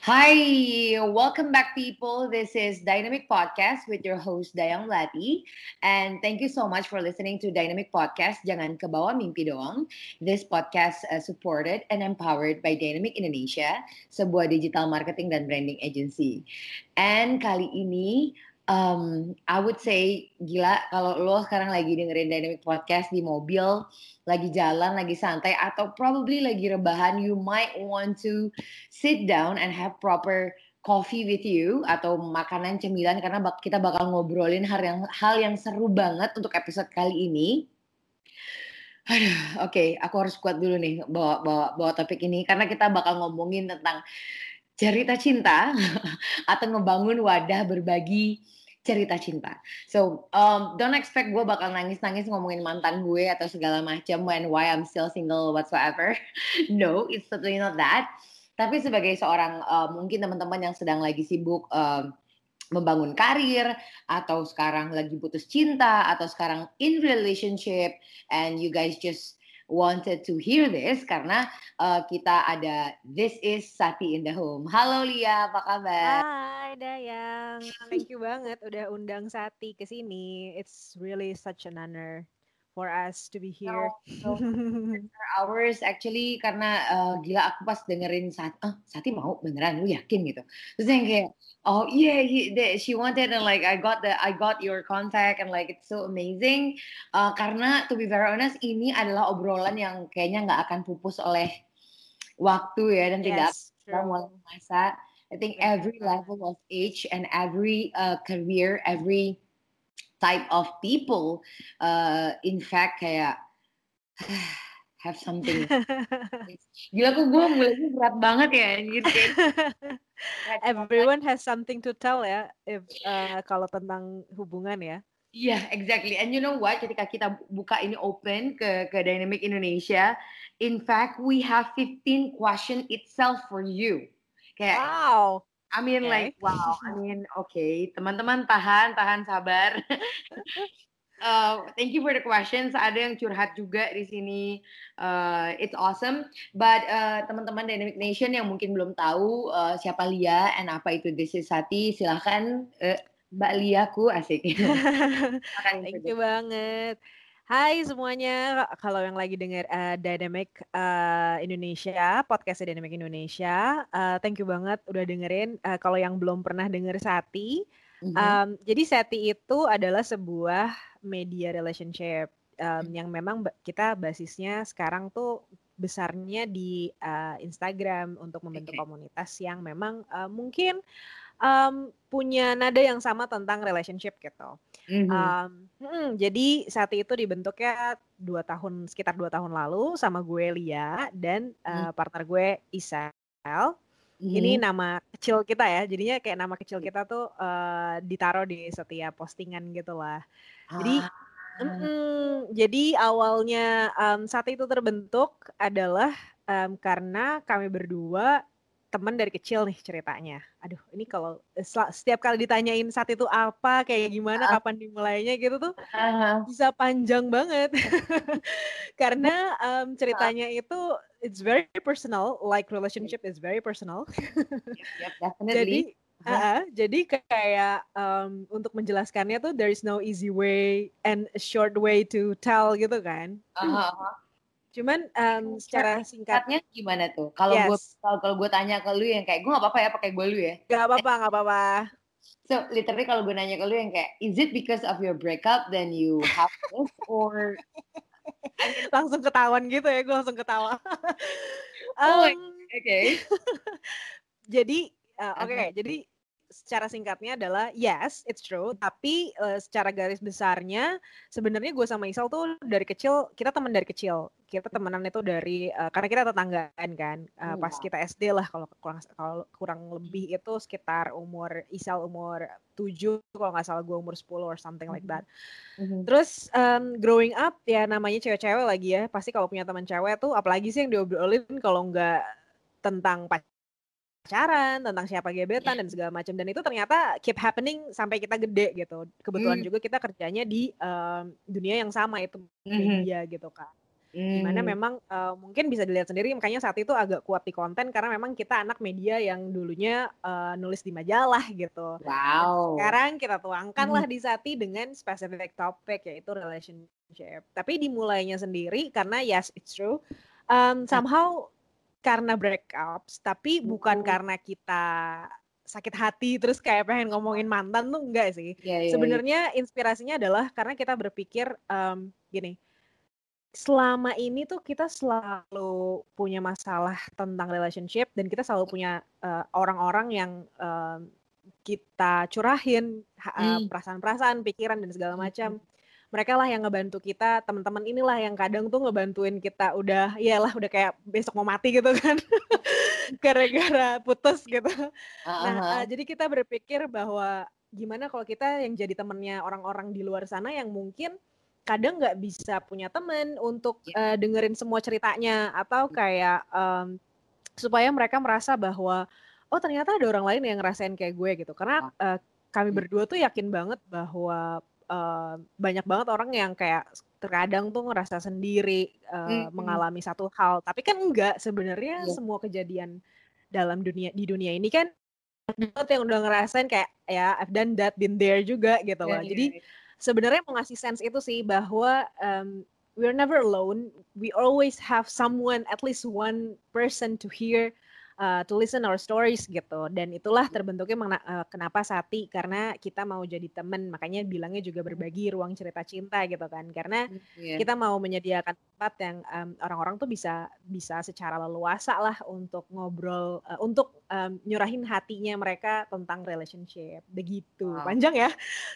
Hi, welcome back, people. This is Dynamic Podcast with your host Dayang Lati, and thank you so much for listening to Dynamic Podcast. Jangan ke bawah mimpi doang. This podcast uh, supported and empowered by Dynamic Indonesia, sebuah digital marketing dan branding agency. And kali ini um, I would say gila kalau lo sekarang lagi dengerin Dynamic Podcast di mobil, lagi jalan, lagi santai atau probably lagi rebahan, you might want to sit down and have proper coffee with you atau makanan cemilan karena kita bakal ngobrolin hal yang hal yang seru banget untuk episode kali ini. Oke, okay, aku harus kuat dulu nih bawa bawa bawa topik ini karena kita bakal ngomongin tentang cerita cinta atau ngebangun wadah berbagi cerita cinta. So um, don't expect gue bakal nangis-nangis ngomongin mantan gue atau segala macam when why I'm still single whatsoever. no, it's certainly not that. Tapi sebagai seorang uh, mungkin teman-teman yang sedang lagi sibuk um, membangun karir atau sekarang lagi putus cinta atau sekarang in relationship and you guys just wanted to hear this karena uh, kita ada This is Sati in the Home. Halo Lia, apa kabar? Hai Dayang, thank you banget udah undang Sati ke sini. It's really such an honor for us to be here. No, no. hours actually karena uh, gila aku pas dengerin saat ah Sati mau beneran lu yakin gitu. Terus yang kayak oh yeah he, they, she wanted and like I got the I got your contact and like it's so amazing. Uh, karena to be very honest ini adalah obrolan yang kayaknya nggak akan pupus oleh waktu ya dan yes, tidak akan masa. I think every level of age and every uh, career, every type of people uh, in fact kayak have something gila kok gue mulainya berat banget ya everyone has something to tell ya if uh, kalau tentang hubungan ya Iya, yeah, exactly. And you know what? Ketika kita buka ini open ke ke Dynamic Indonesia, in fact we have 15 question itself for you. Kayak wow. I mean okay. like wow. I mean okay, teman-teman tahan, tahan sabar. uh, thank you for the questions. Ada yang curhat juga di sini. Uh, it's awesome. But uh, teman-teman Dynamic Nation yang mungkin belum tahu uh, siapa Lia and apa itu This is Sati, silahkan uh, Mbak Lia ku asik. thank you banget. Hai semuanya, kalau yang lagi dengar uh, Dynamic uh, Indonesia, podcast Dynamic Indonesia, uh, thank you banget udah dengerin. Uh, kalau yang belum pernah denger Sati, mm-hmm. um, jadi Sati itu adalah sebuah media relationship um, yang memang kita basisnya sekarang tuh besarnya di uh, Instagram untuk membentuk okay. komunitas yang memang uh, mungkin um, punya nada yang sama tentang relationship gitu. Mm-hmm. Um, hmm, jadi saat itu dibentuknya dua tahun sekitar dua tahun lalu sama gue Lia dan uh, mm. partner gue Isel. Mm-hmm. Ini nama kecil kita ya, jadinya kayak nama kecil kita tuh uh, ditaruh di setiap postingan gitulah. Jadi ah. mm, jadi awalnya um, saat itu terbentuk adalah um, karena kami berdua teman dari kecil nih ceritanya. Aduh, ini kalau setiap kali ditanyain saat itu apa, kayak gimana, uh. kapan dimulainya gitu tuh uh. bisa panjang banget. Karena um, ceritanya uh. itu it's very personal, like relationship is very personal. yep, definitely. Jadi uh, jadi kayak um, untuk menjelaskannya tuh there is no easy way and a short way to tell gitu kan. Uh -huh. Cuman um, secara singkatnya gimana tuh? Kalau yes. gue kalau gue tanya ke lu yang kayak gue nggak apa-apa ya pakai gue lu ya. Gak apa-apa, nggak apa-apa. So literally kalau gue nanya ke lu yang kayak, is it because of your breakup then you have this or langsung ketahuan gitu ya, gue langsung ketawa. um, oh, oke. Okay. jadi, uh, oke, okay, uh -huh. jadi secara singkatnya adalah yes, it's true. Tapi uh, secara garis besarnya sebenarnya gue sama Isal tuh dari kecil kita teman dari kecil. Kita temenan itu dari uh, karena kita tetanggaan kan. Uh, pas kita SD lah kalau kurang kalau kurang lebih itu sekitar umur Isal umur 7 kalau nggak salah gue umur 10 or something like that. Mm-hmm. Terus um, growing up ya namanya cewek-cewek lagi ya. Pasti kalau punya teman cewek tuh apalagi sih yang diobrolin kalau nggak tentang pacar pacaran, tentang siapa gebetan yeah. dan segala macam dan itu ternyata keep happening sampai kita gede gitu. Kebetulan mm. juga kita kerjanya di um, dunia yang sama itu media mm -hmm. gitu kan. Mm. Di mana memang uh, mungkin bisa dilihat sendiri makanya saat itu agak kuat di konten karena memang kita anak media yang dulunya uh, nulis di majalah gitu. Wow. Sekarang kita tuangkanlah mm. di Sati dengan specific topik yaitu relationship. Tapi dimulainya sendiri karena yes it's true. Um, somehow karena breakups, tapi bukan karena kita sakit hati terus kayak pengen ngomongin mantan tuh enggak sih. Yeah, yeah, Sebenarnya yeah. inspirasinya adalah karena kita berpikir um, gini, selama ini tuh kita selalu punya masalah tentang relationship dan kita selalu punya uh, orang-orang yang uh, kita curahin uh, perasaan-perasaan, pikiran dan segala macam mereka lah yang ngebantu kita teman-teman inilah yang kadang tuh ngebantuin kita udah iyalah udah kayak besok mau mati gitu kan. Gara-gara putus gitu. Uh-huh. nah uh, jadi kita berpikir bahwa gimana kalau kita yang jadi temennya orang-orang di luar sana yang mungkin kadang nggak bisa punya temen untuk uh, dengerin semua ceritanya atau hmm. kayak um, supaya mereka merasa bahwa oh ternyata ada orang lain yang ngerasain kayak gue gitu. Karena uh, kami berdua tuh yakin banget bahwa uh, banyak banget orang yang kayak terkadang tuh ngerasa sendiri uh, hmm. mengalami satu hal tapi kan enggak sebenarnya yeah. semua kejadian dalam dunia di dunia ini kan banget yang udah ngerasain kayak ya I've done that been there juga gitu yeah, loh yeah, jadi yeah. sebenarnya mau ngasih sense itu sih bahwa um, we're never alone we always have someone at least one person to hear uh, to listen our stories gitu. Dan itulah terbentuknya mengena, uh, kenapa Sati karena kita mau jadi teman makanya bilangnya juga berbagi ruang cerita cinta gitu kan. Karena yeah. kita mau menyediakan tempat yang um, orang-orang tuh bisa bisa secara leluasa lah untuk ngobrol uh, untuk um, nyurahin hatinya mereka tentang relationship. Begitu. Wow. panjang ya?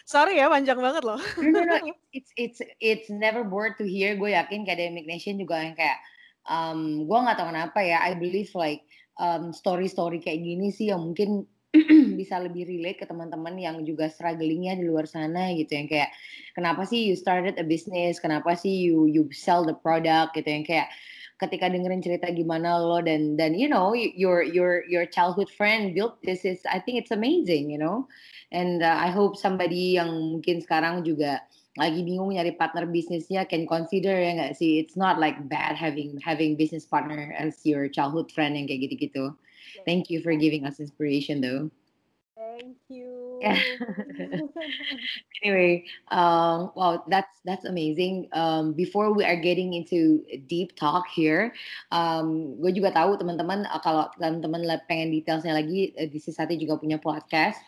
Sorry ya panjang banget loh. No, no, no. it's it's it's never bored to hear. Gue yakin kayak Academic Nation juga yang kayak um, gue nggak tahu kenapa ya. I believe like um, story-story kayak gini sih yang mungkin bisa lebih relate ke teman-teman yang juga strugglingnya di luar sana gitu. Yang kayak kenapa sih you started a business? Kenapa sih you you sell the product gitu? Yang kayak ketika dengerin cerita gimana lo dan dan you know your your your childhood friend built this is I think it's amazing you know? And uh, I hope somebody yang mungkin sekarang juga lagi bingung nyari partner bisnisnya can consider ya nggak sih? It's not like bad having having business partner as your childhood friend yang kayak gitu-gitu. Thank you for giving us inspiration though. Thank you. Anyway um wow that's that's amazing. Um before we are getting into deep talk here um gue juga tahu teman-teman uh, kalau teman-teman pengen detailsnya lagi uh, di Sisati juga punya podcast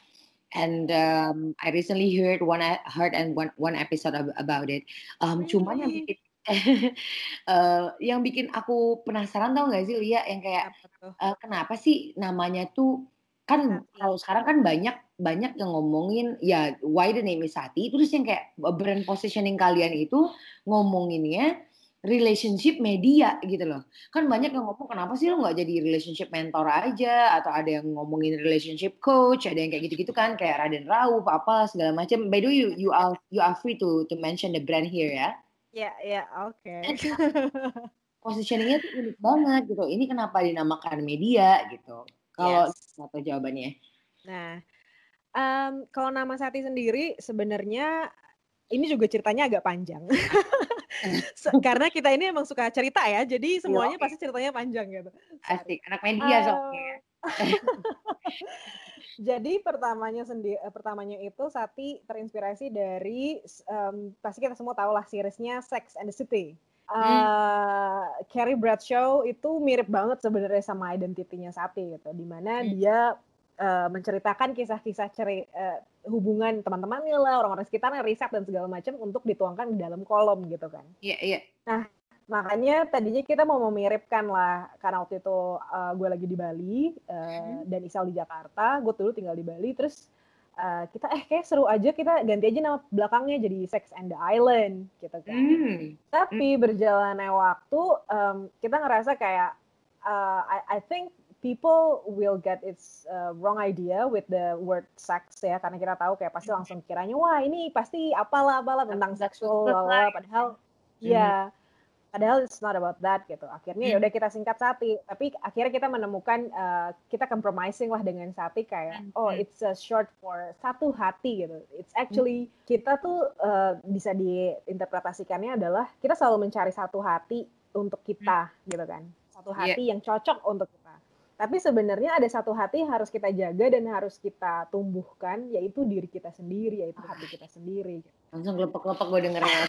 and um, I recently heard one heard and one one episode about it. Um, really? Cuma yang bikin uh, yang bikin aku penasaran tau gak sih Lia yang kayak uh, kenapa sih namanya tuh kan kalau sekarang kan banyak banyak yang ngomongin ya why the name is Sati terus yang kayak brand positioning kalian itu ngomonginnya relationship media gitu loh. Kan banyak yang ngomong kenapa sih lo nggak jadi relationship mentor aja atau ada yang ngomongin relationship coach, ada yang kayak gitu-gitu kan kayak Raden Rauf apa segala macam. By the way you you are you are free to to mention the brand here ya. Ya, ya, oke. Positioningnya tuh unik banget gitu. Ini kenapa dinamakan media gitu. Kalau yes. atau jawabannya. Nah, um, kalau nama Sati sendiri sebenarnya ini juga ceritanya agak panjang. karena kita ini emang suka cerita ya, jadi semuanya pasti ceritanya panjang gitu. Asik, anak media uh, soalnya. jadi pertamanya sendiri, eh, pertamanya itu Sati terinspirasi dari um, pasti kita semua tahu lah seriesnya Sex and the City. Uh, hmm. Carrie Bradshaw itu mirip banget sebenarnya sama identitinya Sati gitu, di mana hmm. dia uh, menceritakan kisah-kisah ceri uh, hubungan teman-temannya lah, orang-orang sekitarnya, riset dan segala macam untuk dituangkan di dalam kolom gitu kan. Iya, yeah, iya. Yeah. Nah, makanya tadinya kita mau memiripkan lah karena waktu itu uh, gue lagi di Bali uh, hmm. dan Isal di Jakarta, gue dulu tinggal di Bali, terus uh, kita eh kayak seru aja kita ganti aja nama belakangnya jadi Sex and the Island gitu kan. Mm. Tapi mm. berjalannya waktu um, kita ngerasa kayak uh, I, I think people will get its uh, wrong idea with the word sex ya karena kita tahu kayak pasti langsung kiranya wah ini pasti apalah apalah tentang seksual padahal mm. ya Padahal it's not about that gitu. Akhirnya ya hmm. udah kita singkat Sati, tapi akhirnya kita menemukan uh, kita compromising lah dengan Sati kayak hmm. oh it's a short for satu hati gitu. It's actually kita tuh uh, bisa diinterpretasikannya adalah kita selalu mencari satu hati untuk kita hmm. gitu kan. Satu iya. hati yeah. yang cocok untuk kita. Tapi sebenarnya ada satu hati yang harus kita jaga dan harus kita tumbuhkan, yaitu diri kita sendiri, yaitu hati kita sendiri. Langsung kelepek-kelepek gue dengernya.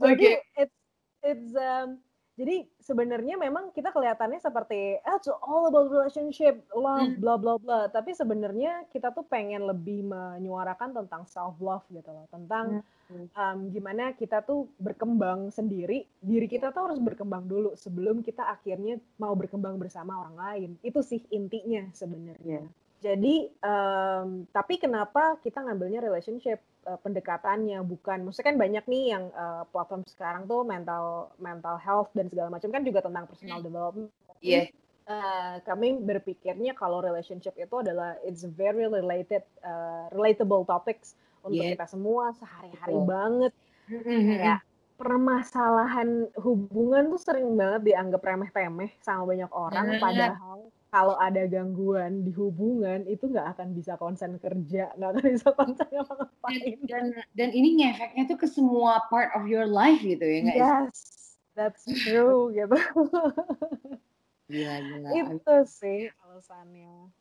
Oke. okay. it's it's um, jadi sebenarnya memang kita kelihatannya seperti ah, it's all about relationship, love, hmm. bla bla bla. Tapi sebenarnya kita tuh pengen lebih menyuarakan tentang self love gitu loh, tentang hmm. um, gimana kita tuh berkembang sendiri. Diri kita tuh harus berkembang dulu sebelum kita akhirnya mau berkembang bersama orang lain. Itu sih intinya sebenarnya. Jadi, um, tapi kenapa kita ngambilnya relationship uh, pendekatannya bukan, maksudnya kan banyak nih yang uh, platform sekarang tuh mental mental health dan segala macam kan juga tentang personal hmm. development. Iya. Yeah. Uh, kami berpikirnya kalau relationship itu adalah it's very related, uh, relatable topics untuk yeah. kita semua sehari-hari oh. banget. Kayak permasalahan hubungan tuh sering banget dianggap remeh-temeh sama banyak orang, mm-hmm. padahal kalau ada gangguan di hubungan itu nggak akan bisa konsen kerja, nggak akan bisa konsen ngapain. Dan, dan ini ngefeknya tuh ke semua part of your life gitu ya nggak? Yes, that's true gitu. Gila, gila. Itu sih alasannya.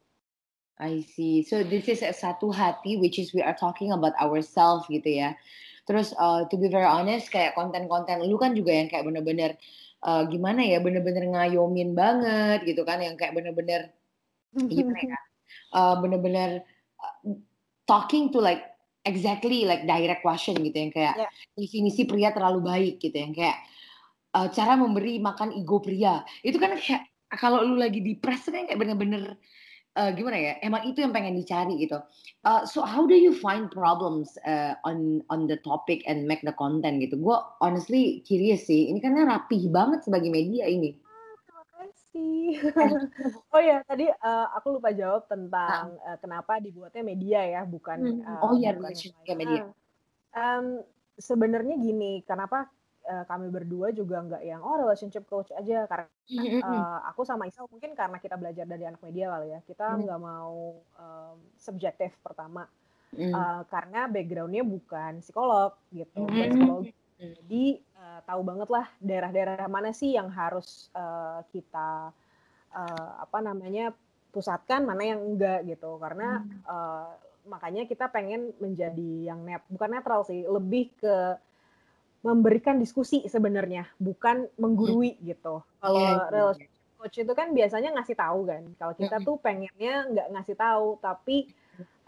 I see. So this is a satu hati, which is we are talking about ourselves gitu ya. Terus uh, to be very honest, kayak konten-konten lu kan juga yang kayak bener-bener uh, gimana ya bener-bener ngayomin banget gitu kan yang kayak bener-bener gimana ya uh, bener-bener uh, talking to like exactly like direct question gitu yang kayak yeah. definisi pria terlalu baik gitu yang kayak uh, cara memberi makan ego pria itu kan kayak kalau lu lagi depres kan kayak bener-bener uh, gimana ya emang itu yang pengen dicari gitu. Uh, so how do you find problems uh, on on the topic and make the content gitu? Gue honestly curious sih ini kan rapih banget sebagai media ini. Oh ya tadi uh, aku lupa jawab tentang uh, kenapa dibuatnya media ya bukan uh, oh iya bukan media. um, sebenarnya gini kenapa uh, kami berdua juga nggak yang oh relationship coach aja. Karena uh, aku sama Isal mungkin karena kita belajar dari anak media kali ya. Kita nggak mau um, subjektif pertama. Uh, karena backgroundnya bukan psikolog gitu bukan psikologi. Jadi uh, tahu banget lah daerah-daerah mana sih yang harus uh, kita uh, apa namanya pusatkan mana yang enggak gitu. Karena uh, makanya kita pengen menjadi yang net bukan netral sih lebih ke memberikan diskusi sebenarnya, bukan menggurui hmm. gitu. Kalau yeah, relationship yeah. coach itu kan biasanya ngasih tahu kan. Kalau kita hmm. tuh pengennya nggak ngasih tahu, tapi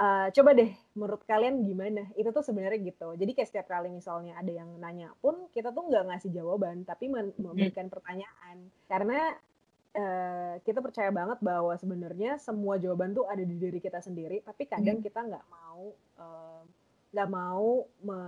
uh, coba deh menurut kalian gimana? Itu tuh sebenarnya gitu. Jadi kayak setiap kali misalnya ada yang nanya pun kita tuh nggak ngasih jawaban, tapi hmm. memberikan pertanyaan. Karena uh, kita percaya banget bahwa sebenarnya semua jawaban tuh ada di diri kita sendiri, tapi kadang kita nggak mau uh, nggak mau me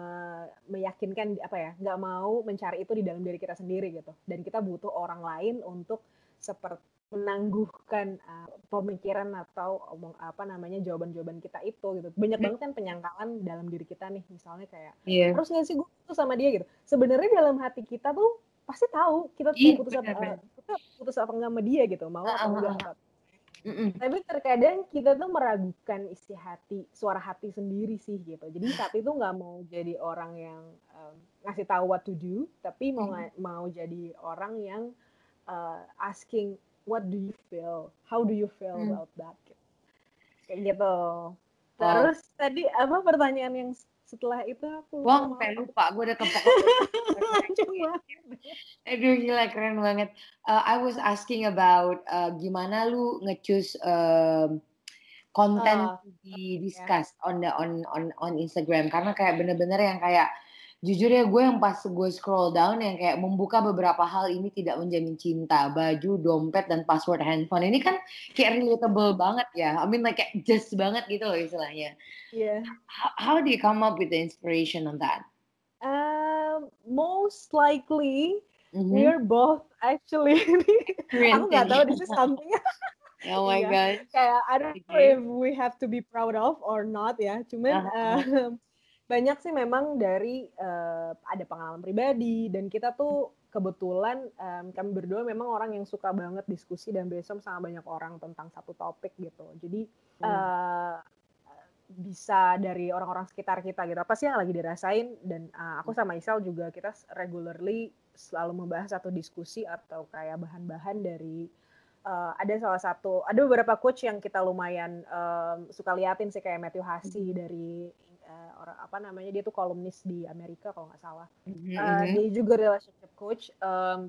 meyakinkan apa ya nggak mau mencari itu di dalam diri kita sendiri gitu. Dan kita butuh orang lain untuk seperti menangguhkan uh, pemikiran atau omong apa namanya jawaban-jawaban kita itu gitu. Banyak hmm. banget kan penyangkalan dalam diri kita nih misalnya kayak yeah. harus nggak sih gue putus sama dia? gitu. Sebenarnya dalam hati kita tuh pasti tahu kita tuh putus apa uh, kita putus apa enggak sama dia gitu mau apa enggak Mm-mm. Tapi terkadang kita tuh meragukan isi hati, suara hati sendiri sih gitu. Jadi saat itu nggak mau jadi orang yang um, ngasih tahu what to do, tapi mau mm. mau jadi orang yang uh, asking what do you feel, how do you feel mm. about that, gitu. kayak gitu. Terus oh. tadi apa pertanyaan yang setelah itu aku Wah, sampai lupa. Gue udah kepok. Aduh, gila keren banget. Uh, I was asking about uh, gimana lu ngecus uh, konten uh, di discuss yeah. on the on on on Instagram karena kayak bener-bener yang kayak jujur ya gue yang pas gue scroll down yang kayak membuka beberapa hal ini tidak menjamin cinta baju dompet dan password handphone ini kan kayak relatable banget ya I mean like kayak just banget gitu loh istilahnya yeah how, how do you come up with the inspiration on that uh, most likely mm-hmm. we're both actually aku nggak tahu this is something Oh my yeah. god. Kayak I don't know if we have to be proud of or not ya. Cuman uh-huh. uh, banyak sih memang dari uh, ada pengalaman pribadi dan kita tuh kebetulan um, kami berdua memang orang yang suka banget diskusi dan besok sama banyak orang tentang satu topik gitu. Jadi hmm. uh, bisa dari orang-orang sekitar kita gitu apa sih yang lagi dirasain dan uh, aku sama Isal juga kita regularly selalu membahas satu diskusi atau kayak bahan-bahan dari uh, ada salah satu ada beberapa coach yang kita lumayan um, suka liatin sih kayak Matthew Hasi hmm. dari uh, orang apa namanya dia tuh kolumnis di Amerika kalau nggak salah. Mm-hmm. Uh, dia juga relationship coach. Um,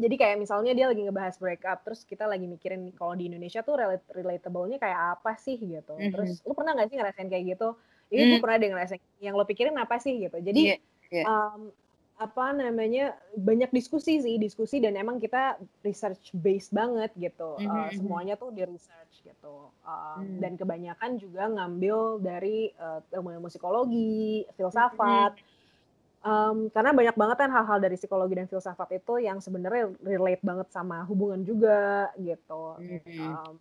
jadi kayak misalnya dia lagi ngebahas breakup, terus kita lagi mikirin kalau di Indonesia tuh relatable-nya kayak apa sih gitu. Mm-hmm. Terus lu pernah nggak sih ngerasain kayak gitu? Ini mm-hmm. gue pernah deh ngerasain. Yang lo pikirin apa sih gitu. Jadi yeah, yeah. Um, apa namanya banyak diskusi sih diskusi dan emang kita research based banget gitu mm -hmm. uh, semuanya tuh di research gitu uh, mm. dan kebanyakan juga ngambil dari uh, psikologi filsafat mm -hmm. um, karena banyak banget kan hal-hal dari psikologi dan filsafat itu yang sebenarnya relate banget sama hubungan juga gitu mm -hmm. um,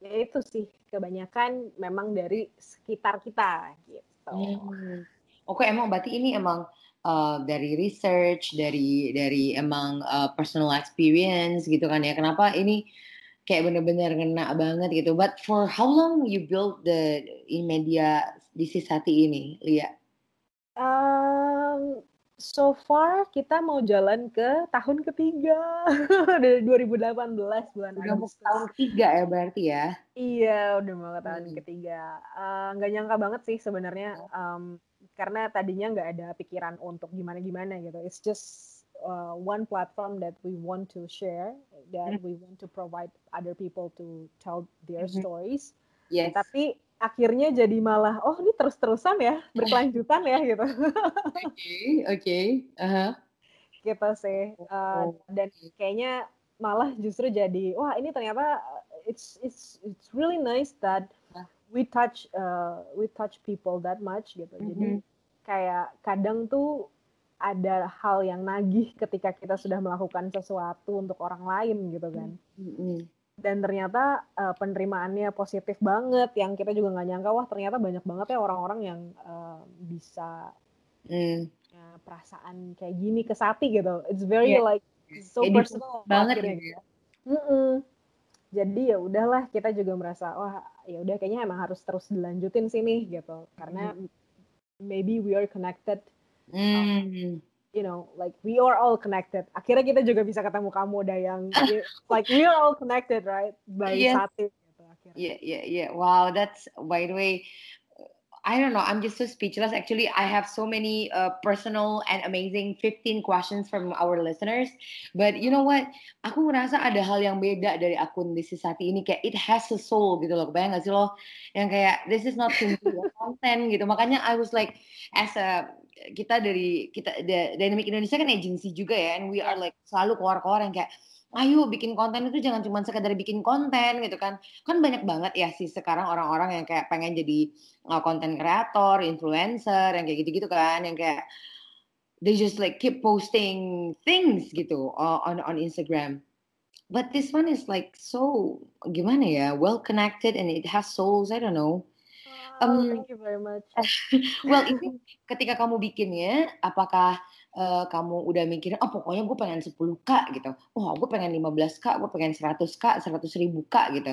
ya itu sih kebanyakan memang dari sekitar kita gitu mm. oke emang berarti ini emang uh, dari research, dari dari emang uh, personal experience gitu kan ya. Kenapa ini kayak bener-bener ngena banget gitu. But for how long you build the in media di Sisati ini, Lia? Um, so far kita mau jalan ke tahun ketiga dari 2018 bulan udah mau tahun ketiga ya berarti ya iya udah mau ke tahun hmm. ketiga nggak uh, nyangka banget sih sebenarnya um, karena tadinya nggak ada pikiran untuk gimana gimana gitu it's just uh, one platform that we want to share that mm. we want to provide other people to tell their mm-hmm. stories yes. tapi akhirnya jadi malah oh ini terus terusan ya berkelanjutan ya gitu oke oke okay. uh-huh. gitu sih uh, dan kayaknya malah justru jadi wah ini ternyata uh, it's it's it's really nice that we touch uh, we touch people that much gitu. Mm-hmm. Jadi kayak kadang tuh ada hal yang nagih ketika kita sudah melakukan sesuatu untuk orang lain gitu kan. Mm-hmm. Dan ternyata uh, penerimaannya positif banget yang kita juga nggak nyangka wah ternyata banyak banget ya orang-orang yang uh, bisa mm. ya, perasaan kayak gini ke Sati gitu. It's very yeah. like so personal banget gitu. Ya. Mm-mm jadi ya udahlah kita juga merasa wah ya udah kayaknya emang harus terus dilanjutin sini gitu karena mm. maybe we are connected mm. um, you know like we are all connected akhirnya kita juga bisa ketemu kamu udah yang like we are all connected right by yeah. satu gitu akhirnya yeah yeah yeah wow that's by the way I don't know. I'm just so speechless. Actually, I have so many uh, personal and amazing 15 questions from our listeners. But you know what? Aku ngerasa ada hal yang beda dari akun di Sisati ini. Kayak it has a soul gitu loh. Kebayang gak sih lo? Yang kayak this is not simply a content gitu. Makanya I was like, as a kita dari kita Dynamic Indonesia kan agency juga ya. And we are like selalu keluar-keluar yang kayak ayo bikin konten itu jangan cuma sekedar bikin konten gitu kan. Kan banyak banget ya sih sekarang orang-orang yang kayak pengen jadi konten uh, kreator influencer yang kayak gitu-gitu kan yang kayak they just like keep posting things gitu uh, on on Instagram. But this one is like so gimana ya well connected and it has souls I don't know. Um, thank you very much. well ini ketika kamu bikinnya apakah uh, kamu udah mikirin, oh pokoknya gue pengen 10k gitu, oh gue pengen 15k, gue pengen 100k, 100 ribu k gitu.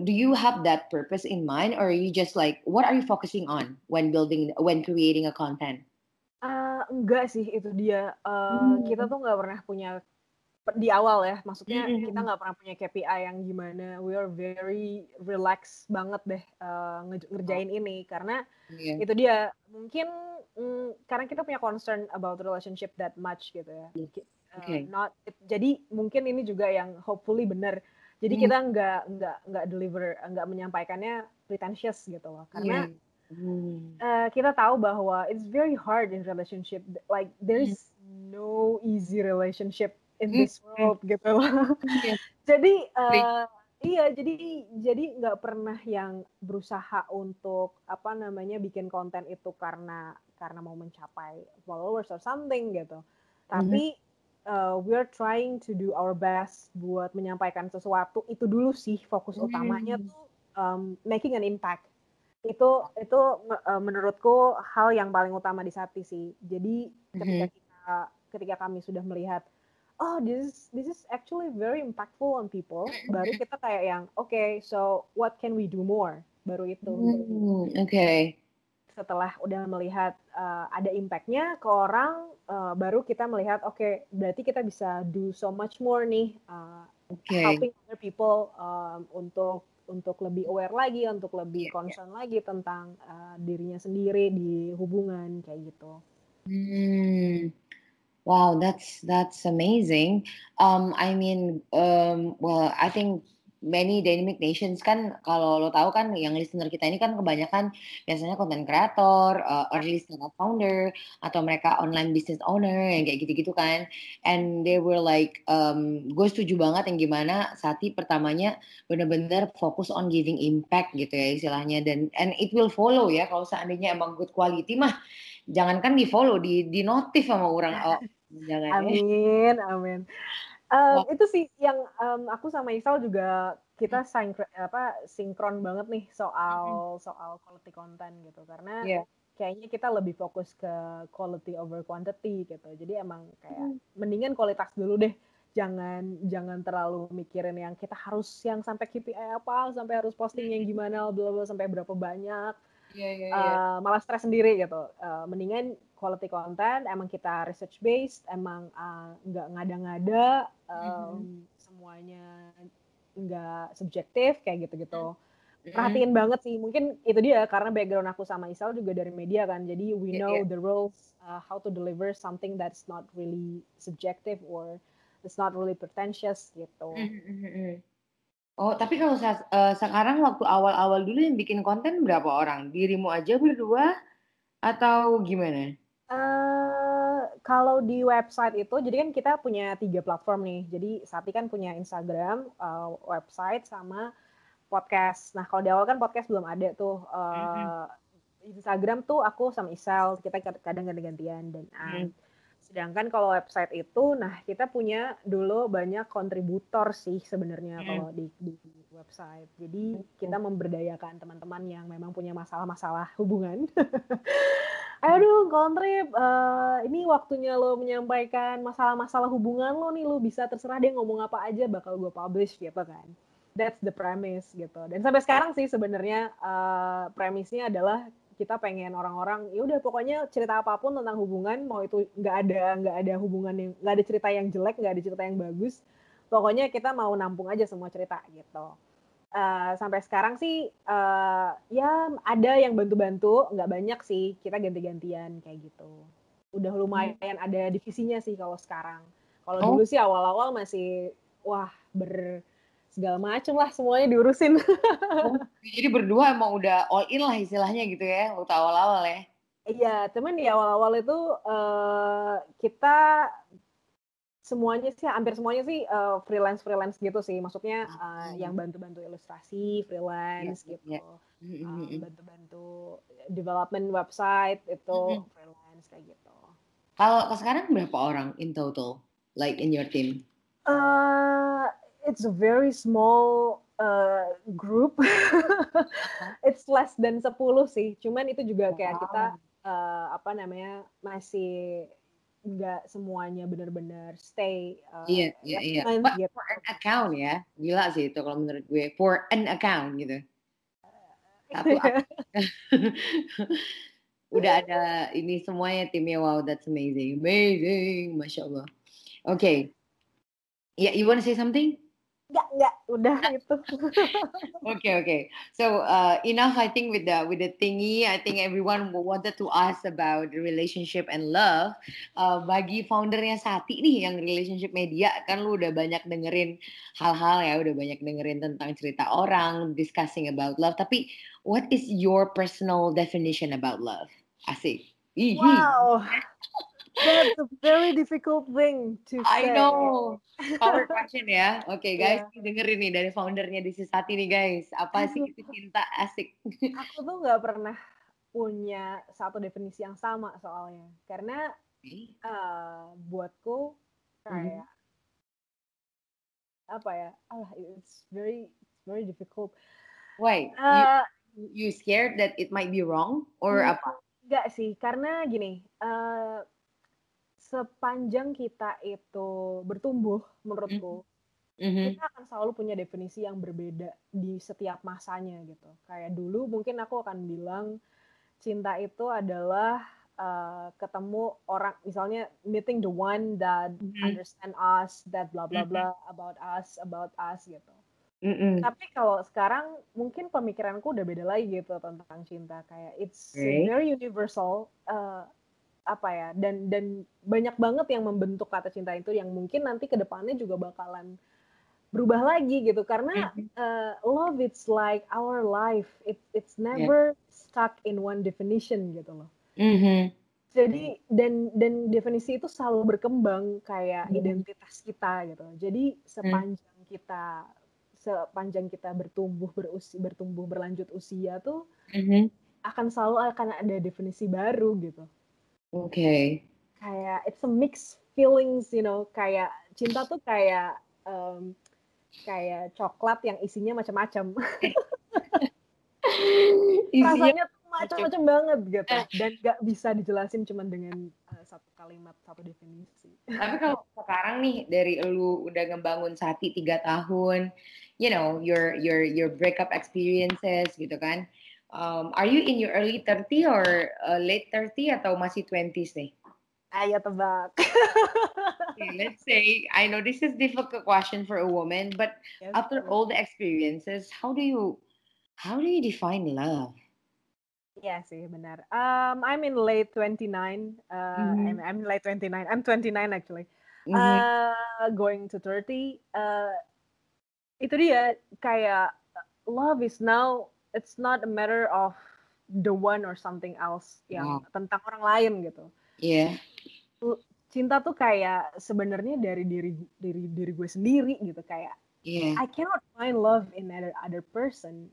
Do you have that purpose in mind, or are you just like, what are you focusing on when building, when creating a content? Uh, enggak sih itu dia. Uh, hmm. Kita tuh nggak pernah punya di awal ya, maksudnya mm-hmm. kita nggak pernah punya KPI yang gimana. We are very relax banget deh uh, ngerjain oh. ini karena yeah. itu dia. Mungkin mm, karena kita punya concern about relationship that much gitu ya. Iya. Uh, Okay. not jadi mungkin ini juga yang hopefully benar. Jadi Hmm. kita nggak nggak nggak deliver nggak menyampaikannya pretentious gitu loh. Karena Iya. Hmm. uh, kita tahu bahwa it's very hard in relationship. Like there's no easy relationship in Hmm. this world gitu loh. Iya. jadi uh, iya jadi jadi nggak pernah yang berusaha untuk apa namanya bikin konten itu karena karena mau mencapai followers or something gitu. Tapi uh, we're trying to do our best buat menyampaikan sesuatu itu dulu sih fokus Hmm. utamanya tuh um, making an impact itu itu uh, menurutku hal yang paling utama di Sati sih. Jadi ketika kita ketika kami sudah melihat oh this is this is actually very impactful on people, baru kita kayak yang oke okay, so what can we do more? Baru itu. Hmm, Oke. Setelah udah melihat uh, ada impactnya ke orang, uh, baru kita melihat oke okay, berarti kita bisa do so much more nih uh, Oke. helping other people um, untuk untuk lebih aware lagi, untuk lebih Iya, iya. concern lagi tentang uh, dirinya sendiri di hubungan kayak gitu. Hmm. Wow, that's that's amazing. Um, I mean, um, well, I think many dynamic nations kan kalau lo tahu kan yang listener kita ini kan kebanyakan biasanya content creator, uh, early startup founder atau mereka online business owner yang kayak gitu-gitu kan. And they were like, um, gue setuju banget yang gimana Sati pertamanya bener-bener fokus on giving impact gitu ya istilahnya dan and it will follow ya kalau seandainya emang good quality mah jangankan di follow di di notif sama orang oh jangan ya. Amin, amin. Um, Wah. itu sih yang um, aku sama Isal juga kita sinkron apa sinkron banget nih soal soal quality content gitu karena Iya. kayaknya kita lebih fokus ke quality over quantity gitu. Jadi emang kayak Hmm. mendingan kualitas dulu deh. Jangan jangan terlalu mikirin yang kita harus yang sampai KPI apa, sampai harus posting yang gimana, bla bla sampai berapa banyak. Iya iya Uh, malah stres sendiri gitu. Uh, mendingan quality content, emang kita research based, emang uh, nggak ngada-ngada, um, semuanya nggak subjektif kayak gitu-gitu. Perhatiin banget sih, mungkin itu dia karena background aku sama Isal juga dari media kan, jadi we Iya, know iya. the rules, uh, how to deliver something that's not really subjective or it's not really pretentious gitu. Mm-mm. Oh, tapi kalau eh, sekarang waktu awal-awal dulu yang bikin konten berapa orang? Dirimu aja berdua atau gimana? Eh, kalau di website itu, jadi kan kita punya tiga platform nih. Jadi Sati kan punya Instagram, eh, website, sama podcast. Nah kalau di awal kan podcast belum ada tuh. Eh, Instagram tuh aku sama Isal, kita kad- kadang ganti-gantian dan An. Hmm. Sedangkan kalau website itu, nah kita punya dulu banyak kontributor sih sebenarnya Hmm. kalau di, di website. Jadi kita memberdayakan teman-teman yang memang punya masalah-masalah hubungan. Aduh, kontrib, eh, ini waktunya lo menyampaikan masalah-masalah hubungan lo nih, lo bisa terserah dia ngomong apa aja bakal gue publish gitu kan. That's the premise gitu. Dan sampai sekarang sih sebenarnya eh, premisnya adalah kita pengen orang-orang ya udah pokoknya cerita apa pun tentang hubungan mau itu nggak ada nggak ada hubungan yang nggak ada cerita yang jelek nggak ada cerita yang bagus pokoknya kita mau nampung aja semua cerita gitu Eh, sampai sekarang sih eh, ya ada yang bantu-bantu nggak banyak sih kita ganti-gantian kayak gitu udah lumayan ada divisinya sih kalau sekarang kalau Oh. dulu sih awal-awal masih wah ber segala macem lah semuanya diurusin Jadi berdua emang udah all in lah istilahnya gitu ya, waktu awal-awal ya. Iya, teman di awal-awal itu eh, kita semuanya sih, hampir semuanya sih eh, freelance freelance gitu sih. Maksudnya Ah. yang bantu-bantu ilustrasi freelance Iya, gitu, iya. Eh, Mm-mm. bantu-bantu development website itu freelance kayak gitu. Kalau sekarang berapa orang in total, like in your team? Uh, it's a very small uh, group. it's less than 10 sih. Cuman itu juga kayak kita uh, apa namanya masih nggak semuanya benar-benar stay. Uh, Iya, iya, iya. month But gitu. for an account ya, gila sih itu kalau menurut gue. For an account gitu. Satu Udah ada ini semuanya timnya. Wow, that's amazing. Amazing. Masya Allah. Oke. Yeah, you want to say something? Nggak, nggak. udah itu. okay, okay. So uh, enough, I think with the with the thingy. I think everyone wanted to ask about relationship and love. Uh, bagi foundernya Sati nih yang relationship media kan lu udah banyak dengerin hal-hal ya, udah banyak dengerin tentang cerita orang, discussing about love. Tapi what is your personal definition about love? Asik. Wow. That's a very difficult thing to say. I know. Power question ya. Oke okay, guys, yeah. dengerin nih dari foundernya di Sisati nih guys. Apa sih itu cinta asik? Aku tuh nggak pernah punya satu definisi yang sama soalnya. Karena uh, buatku kayak mm apa ya? Ah, it's very it's very difficult. Why? Uh, you, you scared that it might be wrong or apa? Enggak sih, karena gini. Uh, sepanjang kita itu bertumbuh menurutku mm-hmm. kita akan selalu punya definisi yang berbeda di setiap masanya gitu kayak dulu mungkin aku akan bilang cinta itu adalah uh, ketemu orang misalnya meeting the one that mm-hmm. understand us that blah blah blah mm-hmm. about us about us gitu Mm-mm. Tapi kalau sekarang mungkin pemikiranku udah beda lagi gitu tentang cinta kayak it's okay. very universal. Uh, apa ya dan dan banyak banget yang membentuk kata cinta itu yang mungkin nanti ke depannya juga bakalan berubah lagi gitu karena uh, love it's like our life it it's never yeah. stuck in one definition gitu loh mm-hmm. jadi dan dan definisi itu selalu berkembang kayak mm-hmm. identitas kita gitu jadi sepanjang mm. kita sepanjang kita bertumbuh berusia bertumbuh berlanjut usia tuh mm-hmm. akan selalu akan ada definisi baru gitu Oke. Okay. Kayak it's a mixed feelings, you know, kayak cinta tuh kayak um, kayak coklat yang isinya macam-macam. Rasanya tuh macam-macam banget gitu eh. dan gak bisa dijelasin cuma dengan uh, satu kalimat satu definisi. Tapi kalau sekarang nih dari lu udah ngebangun Sati tiga tahun, you know your your your breakup experiences gitu kan, Um, are you in your early 30 or uh, late 30 atau masih 20s nih? Ayo tebak. okay, let's say, I know this is difficult question for a woman, but yes, after all the experiences, how do you how do you define love? Iya sih benar. Um, I'm in late 29. Uh, mm-hmm. I'm, I'm late 29. I'm 29 actually. Mm-hmm. Uh, going to 30. Uh, itu dia kayak love is now it's not a matter of the one or something else yang wow. tentang orang lain gitu. Iya. Yeah. Cinta tuh kayak sebenarnya dari diri diri diri gue sendiri gitu kayak. Yeah. I cannot find love in other other person.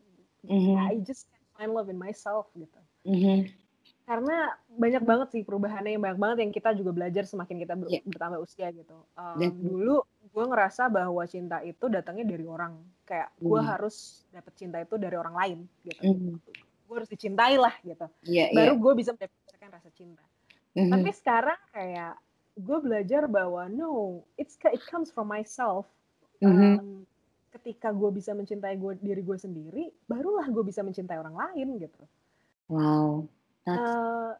Mm-hmm. I just can't find love in myself gitu. Mm-hmm. Karena banyak banget sih perubahannya yang banyak banget yang kita juga belajar semakin kita ber- yeah. bertambah usia gitu. Um, dulu gue ngerasa bahwa cinta itu datangnya dari orang kayak gue mm. harus dapet cinta itu dari orang lain gitu mm. gue harus dicintai lah gitu yeah, baru yeah. gue bisa mendapatkan rasa cinta mm-hmm. tapi sekarang kayak gue belajar bahwa no it's it comes from myself mm-hmm. um, ketika gue bisa mencintai gue diri gue sendiri barulah gue bisa mencintai orang lain gitu wow. Uh,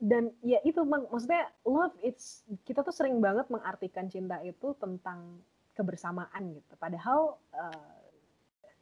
dan ya itu mak maksudnya love it's kita tuh sering banget mengartikan cinta itu tentang kebersamaan gitu. Padahal uh,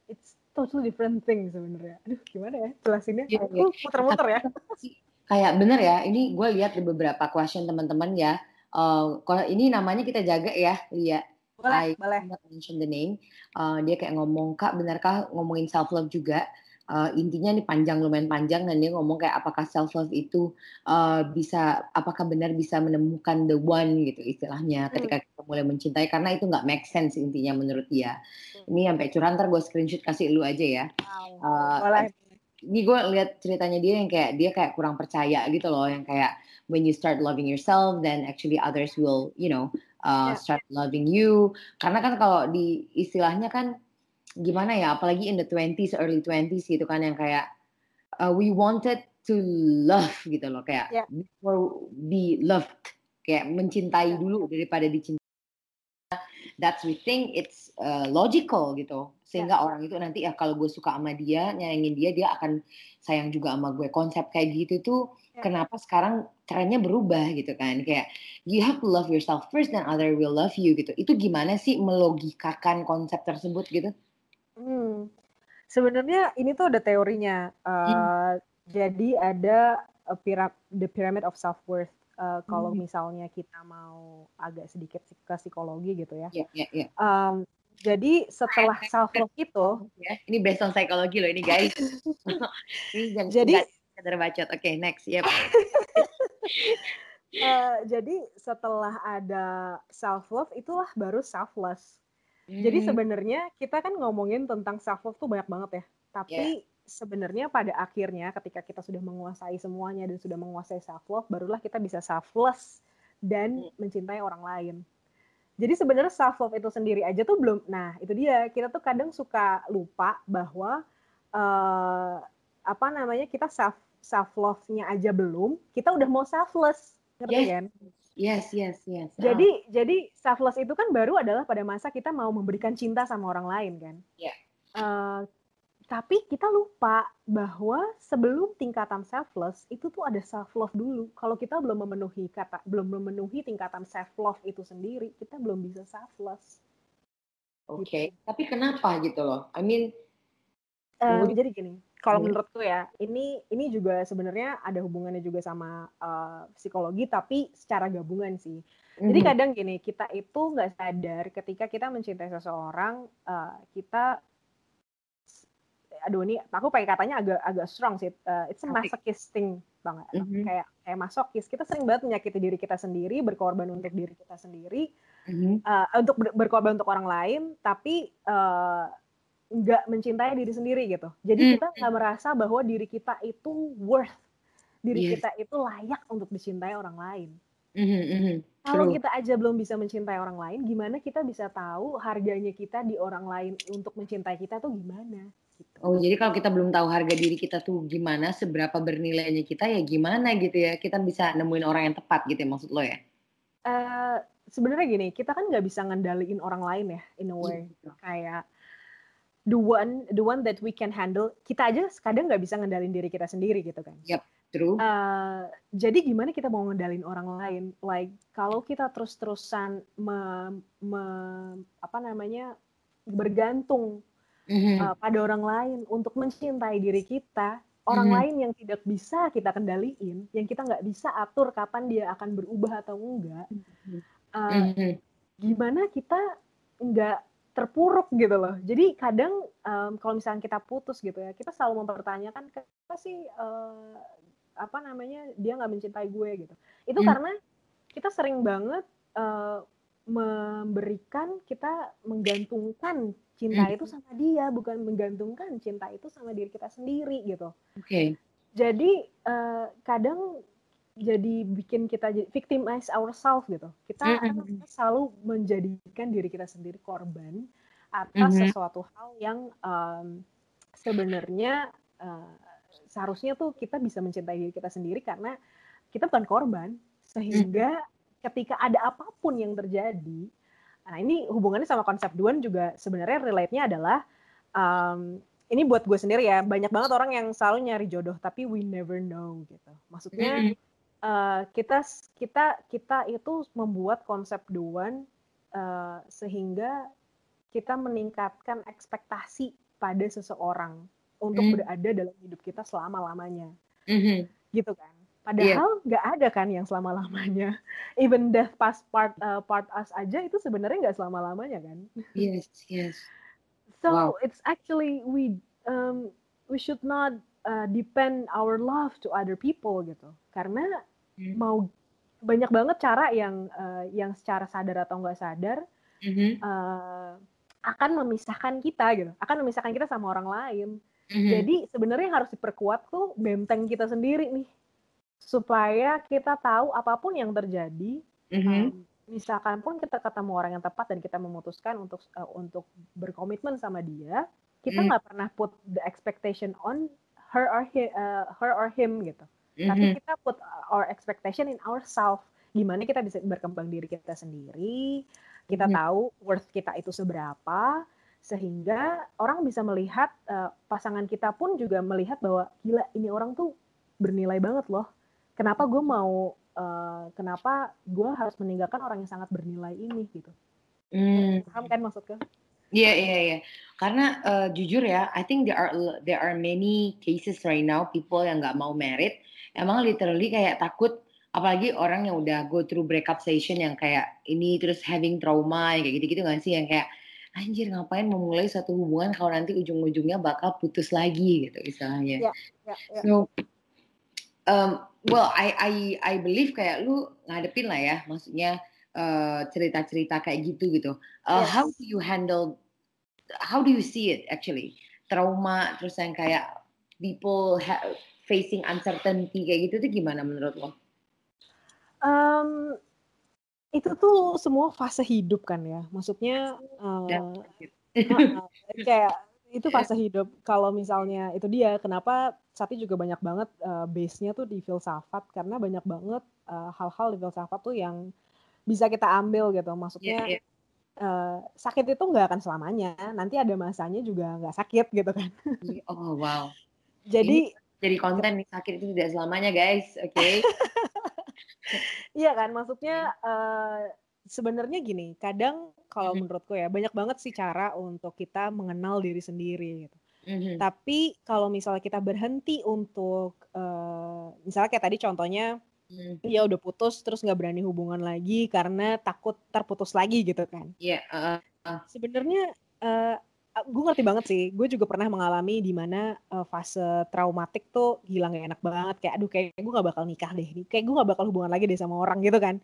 it's totally different thing sebenarnya. Aduh gimana ya jelasinnya? Ya, ya. muter-muter ya. Kayak bener ya ini gue lihat di beberapa question teman-teman ya. Uh, kalau ini namanya kita jaga ya Lia. Boleh I boleh. mention the name. Uh, dia kayak ngomong kak benarkah ngomongin self love juga uh, intinya nih panjang lumayan panjang dan dia ngomong kayak apakah self love itu uh, bisa apakah benar bisa menemukan the one gitu istilahnya hmm. ketika kita mulai mencintai karena itu nggak make sense intinya menurut dia hmm. ini sampai curhat ntar gue screenshot kasih lu aja ya wow. uh, ini gue lihat ceritanya dia yang kayak dia kayak kurang percaya gitu loh yang kayak when you start loving yourself then actually others will you know uh, yeah. start loving you karena kan kalau di istilahnya kan gimana ya apalagi in the 20s early 20s gitu kan yang kayak uh, we wanted to love gitu loh kayak yeah. before be loved kayak mencintai yeah. dulu daripada dicintai that's we think it's uh, logical gitu sehingga ya. orang itu nanti ya kalau gue suka sama dia nyayangin dia dia akan sayang juga sama gue konsep kayak gitu tuh ya. kenapa sekarang trennya berubah gitu kan kayak you have to love yourself first then other will love you gitu itu gimana sih melogikakan konsep tersebut gitu hmm. sebenarnya ini tuh ada teorinya uh, hmm. jadi ada a pyramid, the pyramid of self worth uh, kalau hmm. misalnya kita mau agak sedikit ke psikologi gitu ya. Yeah, yeah, yeah. Um, jadi setelah self love itu, ya, ini based on psikologi loh ini guys. ini jangan jadi sekedar bacot. Oke, okay, next. Yep. uh, jadi setelah ada self love itulah baru selfless. Hmm. Jadi sebenarnya kita kan ngomongin tentang self love tuh banyak banget ya. Tapi yeah. sebenarnya pada akhirnya ketika kita sudah menguasai semuanya dan sudah menguasai self love, barulah kita bisa selfless dan hmm. mencintai orang lain. Jadi sebenarnya self love itu sendiri aja tuh belum. Nah itu dia kita tuh kadang suka lupa bahwa uh, apa namanya kita self self love-nya aja belum, kita udah mau selfless, ngerti yes. kan? Yes, yes, yes. Jadi oh. jadi selfless itu kan baru adalah pada masa kita mau memberikan cinta sama orang lain kan? Iya. Yeah. Uh, tapi kita lupa bahwa sebelum tingkatan selfless itu tuh ada self love dulu. Kalau kita belum memenuhi kata belum memenuhi tingkatan self love itu sendiri, kita belum bisa selfless. Oke, okay. gitu. tapi kenapa gitu loh? I mean, uh, jadi gini, kalau hmm. menurutku ya, ini ini juga sebenarnya ada hubungannya juga sama uh, psikologi, tapi secara gabungan sih. Mm. Jadi hmm. kadang gini, kita itu nggak sadar ketika kita mencintai seseorang, uh, kita aduh ini aku pakai katanya agak agak strong sih. Uh, it's a masochisting banget. Mm-hmm. Kayak kayak masokis. Kita sering banget menyakiti diri kita sendiri, berkorban untuk diri kita sendiri, mm-hmm. uh, untuk ber- berkorban untuk orang lain, tapi uh, nggak mencintai diri sendiri gitu. Jadi mm-hmm. kita nggak merasa bahwa diri kita itu worth, diri yes. kita itu layak untuk dicintai orang lain. Mm-hmm. Kalau kita aja belum bisa mencintai orang lain, gimana kita bisa tahu harganya kita di orang lain untuk mencintai kita tuh gimana? Gitu. Oh, jadi kalau kita belum tahu harga diri kita tuh gimana, seberapa bernilainya kita ya gimana gitu ya, kita bisa nemuin orang yang tepat gitu ya maksud lo ya? Uh, sebenarnya gini, kita kan nggak bisa ngendaliin orang lain ya, in a way. Gitu. Kayak the one, the one that we can handle, kita aja kadang nggak bisa ngendalin diri kita sendiri gitu kan. Yep, true. Uh, jadi gimana kita mau ngendalin orang lain? Like kalau kita terus-terusan me, me, apa namanya bergantung mm-hmm. uh, pada orang lain untuk mencintai diri kita orang mm-hmm. lain yang tidak bisa kita kendaliin yang kita nggak bisa atur kapan dia akan berubah atau enggak uh, mm-hmm. gimana kita nggak terpuruk gitu loh jadi kadang um, kalau misalnya kita putus gitu ya kita selalu mempertanyakan kenapa sih uh, apa namanya dia nggak mencintai gue gitu itu mm. karena kita sering banget uh, memberikan kita menggantungkan cinta hmm. itu sama dia bukan menggantungkan cinta itu sama diri kita sendiri gitu. Oke. Okay. Jadi uh, kadang jadi bikin kita victimize ourselves gitu. Kita mm-hmm. selalu menjadikan diri kita sendiri korban atas mm-hmm. sesuatu hal yang um, sebenarnya uh, seharusnya tuh kita bisa mencintai diri kita sendiri karena kita bukan korban sehingga mm-hmm. ketika ada apa pun yang terjadi Nah ini hubungannya sama konsep Duan juga sebenarnya relate-nya adalah um, ini buat gue sendiri ya banyak banget orang yang selalu nyari jodoh tapi we never know gitu. Maksudnya uh, kita kita kita itu membuat konsep Duan uh, sehingga kita meningkatkan ekspektasi pada seseorang untuk mm. berada dalam hidup kita selama lamanya, mm-hmm. gitu kan? Padahal nggak yeah. ada kan yang selama lamanya. Even death past part uh, part us aja itu sebenarnya nggak selama lamanya kan. Yes, yes. So wow. it's actually we um, we should not uh, depend our love to other people gitu. Karena mm. mau banyak banget cara yang uh, yang secara sadar atau nggak sadar mm-hmm. uh, akan memisahkan kita gitu, akan memisahkan kita sama orang lain. Mm-hmm. Jadi sebenarnya yang harus diperkuat tuh benteng kita sendiri nih supaya kita tahu apa pun yang terjadi mm-hmm. um, misalkan pun kita ketemu orang yang tepat dan kita memutuskan untuk uh, untuk berkomitmen sama dia kita mm. nggak mm. pernah put the expectation on her or he, uh, her or him gitu mm-hmm. tapi kita put our expectation in ourselves gimana kita bisa berkembang diri kita sendiri kita mm-hmm. tahu worth kita itu seberapa sehingga orang bisa melihat uh, pasangan kita pun juga melihat bahwa gila ini orang tuh bernilai banget loh. Kenapa gue mau uh, kenapa gue harus meninggalkan orang yang sangat bernilai ini gitu. Hmm. Paham kan maksudnya? Iya yeah, iya yeah, iya. Yeah. Karena uh, jujur ya, I think there are there are many cases right now people yang nggak mau merit, emang literally kayak takut apalagi orang yang udah go through breakup session yang kayak ini terus having trauma yang kayak gitu-gitu kan sih yang kayak anjir ngapain memulai satu hubungan kalau nanti ujung-ujungnya bakal putus lagi gitu istilahnya. Yeah, yeah, yeah. So um, well I I I believe kayak lu ngadepin lah ya maksudnya cerita cerita-cerita kayak gitu gitu. Uh, yes. How do you handle how do you see it actually? Trauma terus yang kayak people facing uncertainty kayak gitu tuh gimana menurut lo? Um, itu tuh semua fase hidup kan ya, maksudnya, uh, uh, kayak itu fase hidup. Kalau misalnya itu dia kenapa Sati juga banyak banget, uh, base-nya tuh di filsafat karena banyak banget, uh, hal-hal di filsafat tuh yang bisa kita ambil gitu. Maksudnya, yeah, yeah. Uh, sakit itu nggak akan selamanya, nanti ada masanya juga nggak sakit gitu kan. Oh wow. Jadi Ini jadi konten nih, sakit itu tidak selamanya guys, oke? Okay? Iya kan, maksudnya uh, sebenarnya gini, kadang kalau mm-hmm. menurutku ya banyak banget sih cara untuk kita mengenal diri sendiri gitu. Mm-hmm. Tapi kalau misalnya kita berhenti untuk, uh, misalnya kayak tadi contohnya, mm. ya udah putus terus nggak berani hubungan lagi karena takut terputus lagi gitu kan. Iya. Yeah, uh, uh. Sebenarnya uh, gue ngerti banget sih. Gue juga pernah mengalami di mana uh, fase traumatik tuh gila gak enak banget. Kayak aduh kayak gue gak bakal nikah deh. Kayak gue gak bakal hubungan lagi deh sama orang gitu kan.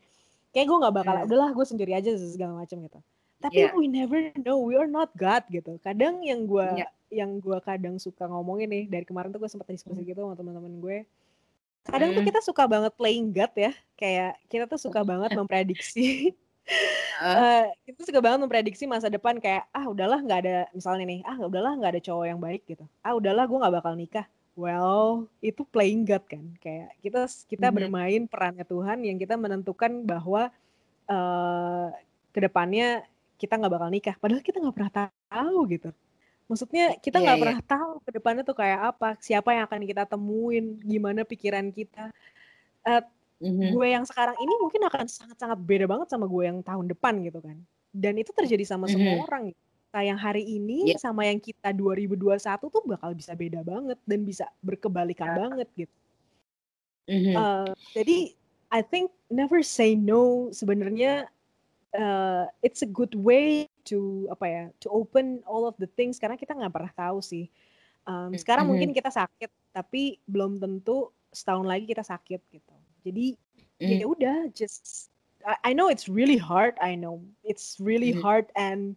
Kayak gue gak bakal, yeah. udahlah gue sendiri aja segala macam gitu. Tapi yeah. we never know, we are not God gitu. Kadang yang gue yeah. yang gue kadang suka ngomongin nih dari kemarin tuh gue sempat diskusi mm. gitu sama teman-teman gue. Kadang mm. tuh kita suka banget playing God ya. Kayak kita tuh suka banget memprediksi uh, kita suka banget memprediksi masa depan kayak ah udahlah nggak ada misalnya nih ah udahlah nggak ada cowok yang baik gitu ah udahlah gue nggak bakal nikah well itu playing God kan kayak kita kita mm-hmm. bermain perannya Tuhan yang kita menentukan bahwa uh, ke depannya kita nggak bakal nikah padahal kita nggak pernah tahu gitu maksudnya kita nggak yeah, pernah yeah. tahu ke depannya tuh kayak apa siapa yang akan kita temuin gimana pikiran kita uh, hmm Gue yang sekarang ini mungkin akan sangat-sangat beda banget sama gue yang tahun depan gitu kan. Dan itu terjadi sama mm-hmm. semua orang. Kita yang hari ini yeah. sama yang kita 2021 tuh bakal bisa beda banget dan bisa berkebalikan yeah. banget gitu. Mm-hmm. Uh, jadi I think never say no sebenarnya uh, it's a good way to apa ya to open all of the things karena kita nggak pernah tahu sih. Um, sekarang mm-hmm. mungkin kita sakit tapi belum tentu setahun lagi kita sakit gitu. Jadi mm. ya udah just I, I know it's really hard, I know it's really mm. hard and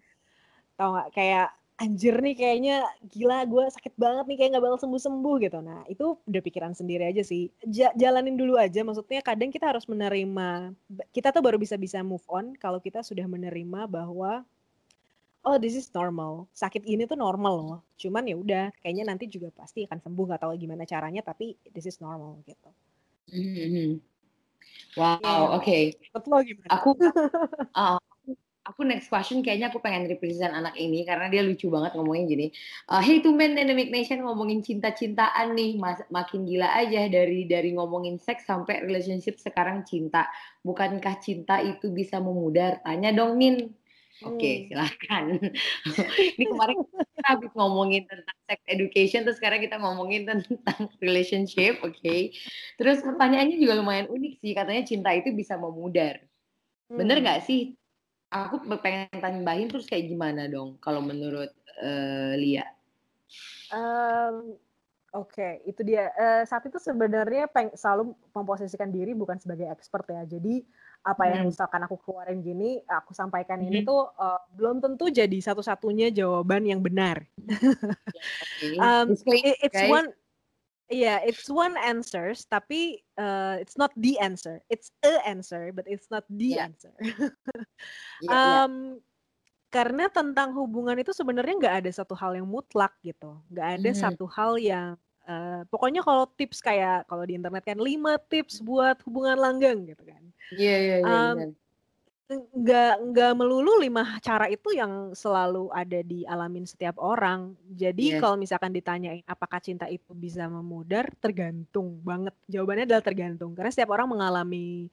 tau gak kayak anjir nih kayaknya gila gue sakit banget nih kayak nggak bakal sembuh-sembuh gitu. Nah itu udah pikiran sendiri aja sih. J jalanin dulu aja. Maksudnya kadang kita harus menerima. Kita tuh baru bisa bisa move on kalau kita sudah menerima bahwa oh this is normal. Sakit ini tuh normal loh. Cuman ya udah kayaknya nanti juga pasti akan sembuh. Gak tahu gimana caranya tapi this is normal gitu. Mhm. Wow, yeah. oke. Okay. Aku uh, aku next question kayaknya aku pengen represent anak ini karena dia lucu banget ngomongin gini. Uh, hey men Dynamic Nation ngomongin cinta-cintaan nih, mas, makin gila aja dari dari ngomongin seks sampai relationship sekarang cinta. Bukankah cinta itu bisa memudar? Tanya dong Min. Oke, okay, hmm. silahkan. Ini kemarin kita habis ngomongin tentang sex education, terus sekarang kita ngomongin tentang relationship, oke. Okay. Terus pertanyaannya juga lumayan unik sih, katanya cinta itu bisa memudar. Hmm. Bener nggak sih? Aku pengen tambahin terus kayak gimana dong kalau menurut uh, Lia? Um, Oke, okay, itu dia. Uh, saat itu sebenarnya selalu memposisikan diri bukan sebagai expert ya. Jadi apa yang hmm. misalkan aku keluarin gini, aku sampaikan hmm. ini tuh uh, belum tentu jadi satu-satunya jawaban yang benar. okay. um, it, it's guys. one Yeah, it's one answer, tapi uh, it's not the answer. It's a answer, but it's not the yeah. answer. yeah, um, yeah. Karena tentang hubungan itu sebenarnya nggak ada satu hal yang mutlak gitu, nggak ada mm. satu hal yang Uh, pokoknya kalau tips kayak kalau di internet kan lima tips buat hubungan langgeng gitu kan. Iya iya iya. Nggak nggak melulu lima cara itu yang selalu ada di alamin setiap orang. Jadi yes. kalau misalkan ditanyain apakah cinta itu bisa memudar, tergantung banget. Jawabannya adalah tergantung karena setiap orang mengalami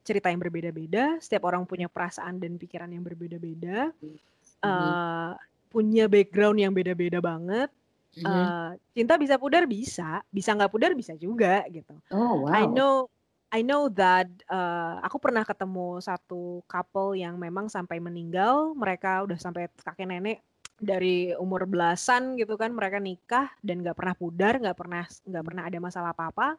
cerita yang berbeda-beda, setiap orang punya perasaan dan pikiran yang berbeda-beda, mm -hmm. uh, punya background yang beda-beda banget. Mm -hmm. uh, cinta bisa pudar bisa, bisa nggak pudar bisa juga gitu. Oh wow. I know I know that uh, aku pernah ketemu satu couple yang memang sampai meninggal, mereka udah sampai kakek nenek dari umur belasan gitu kan mereka nikah dan nggak pernah pudar, nggak pernah nggak pernah ada masalah apa-apa.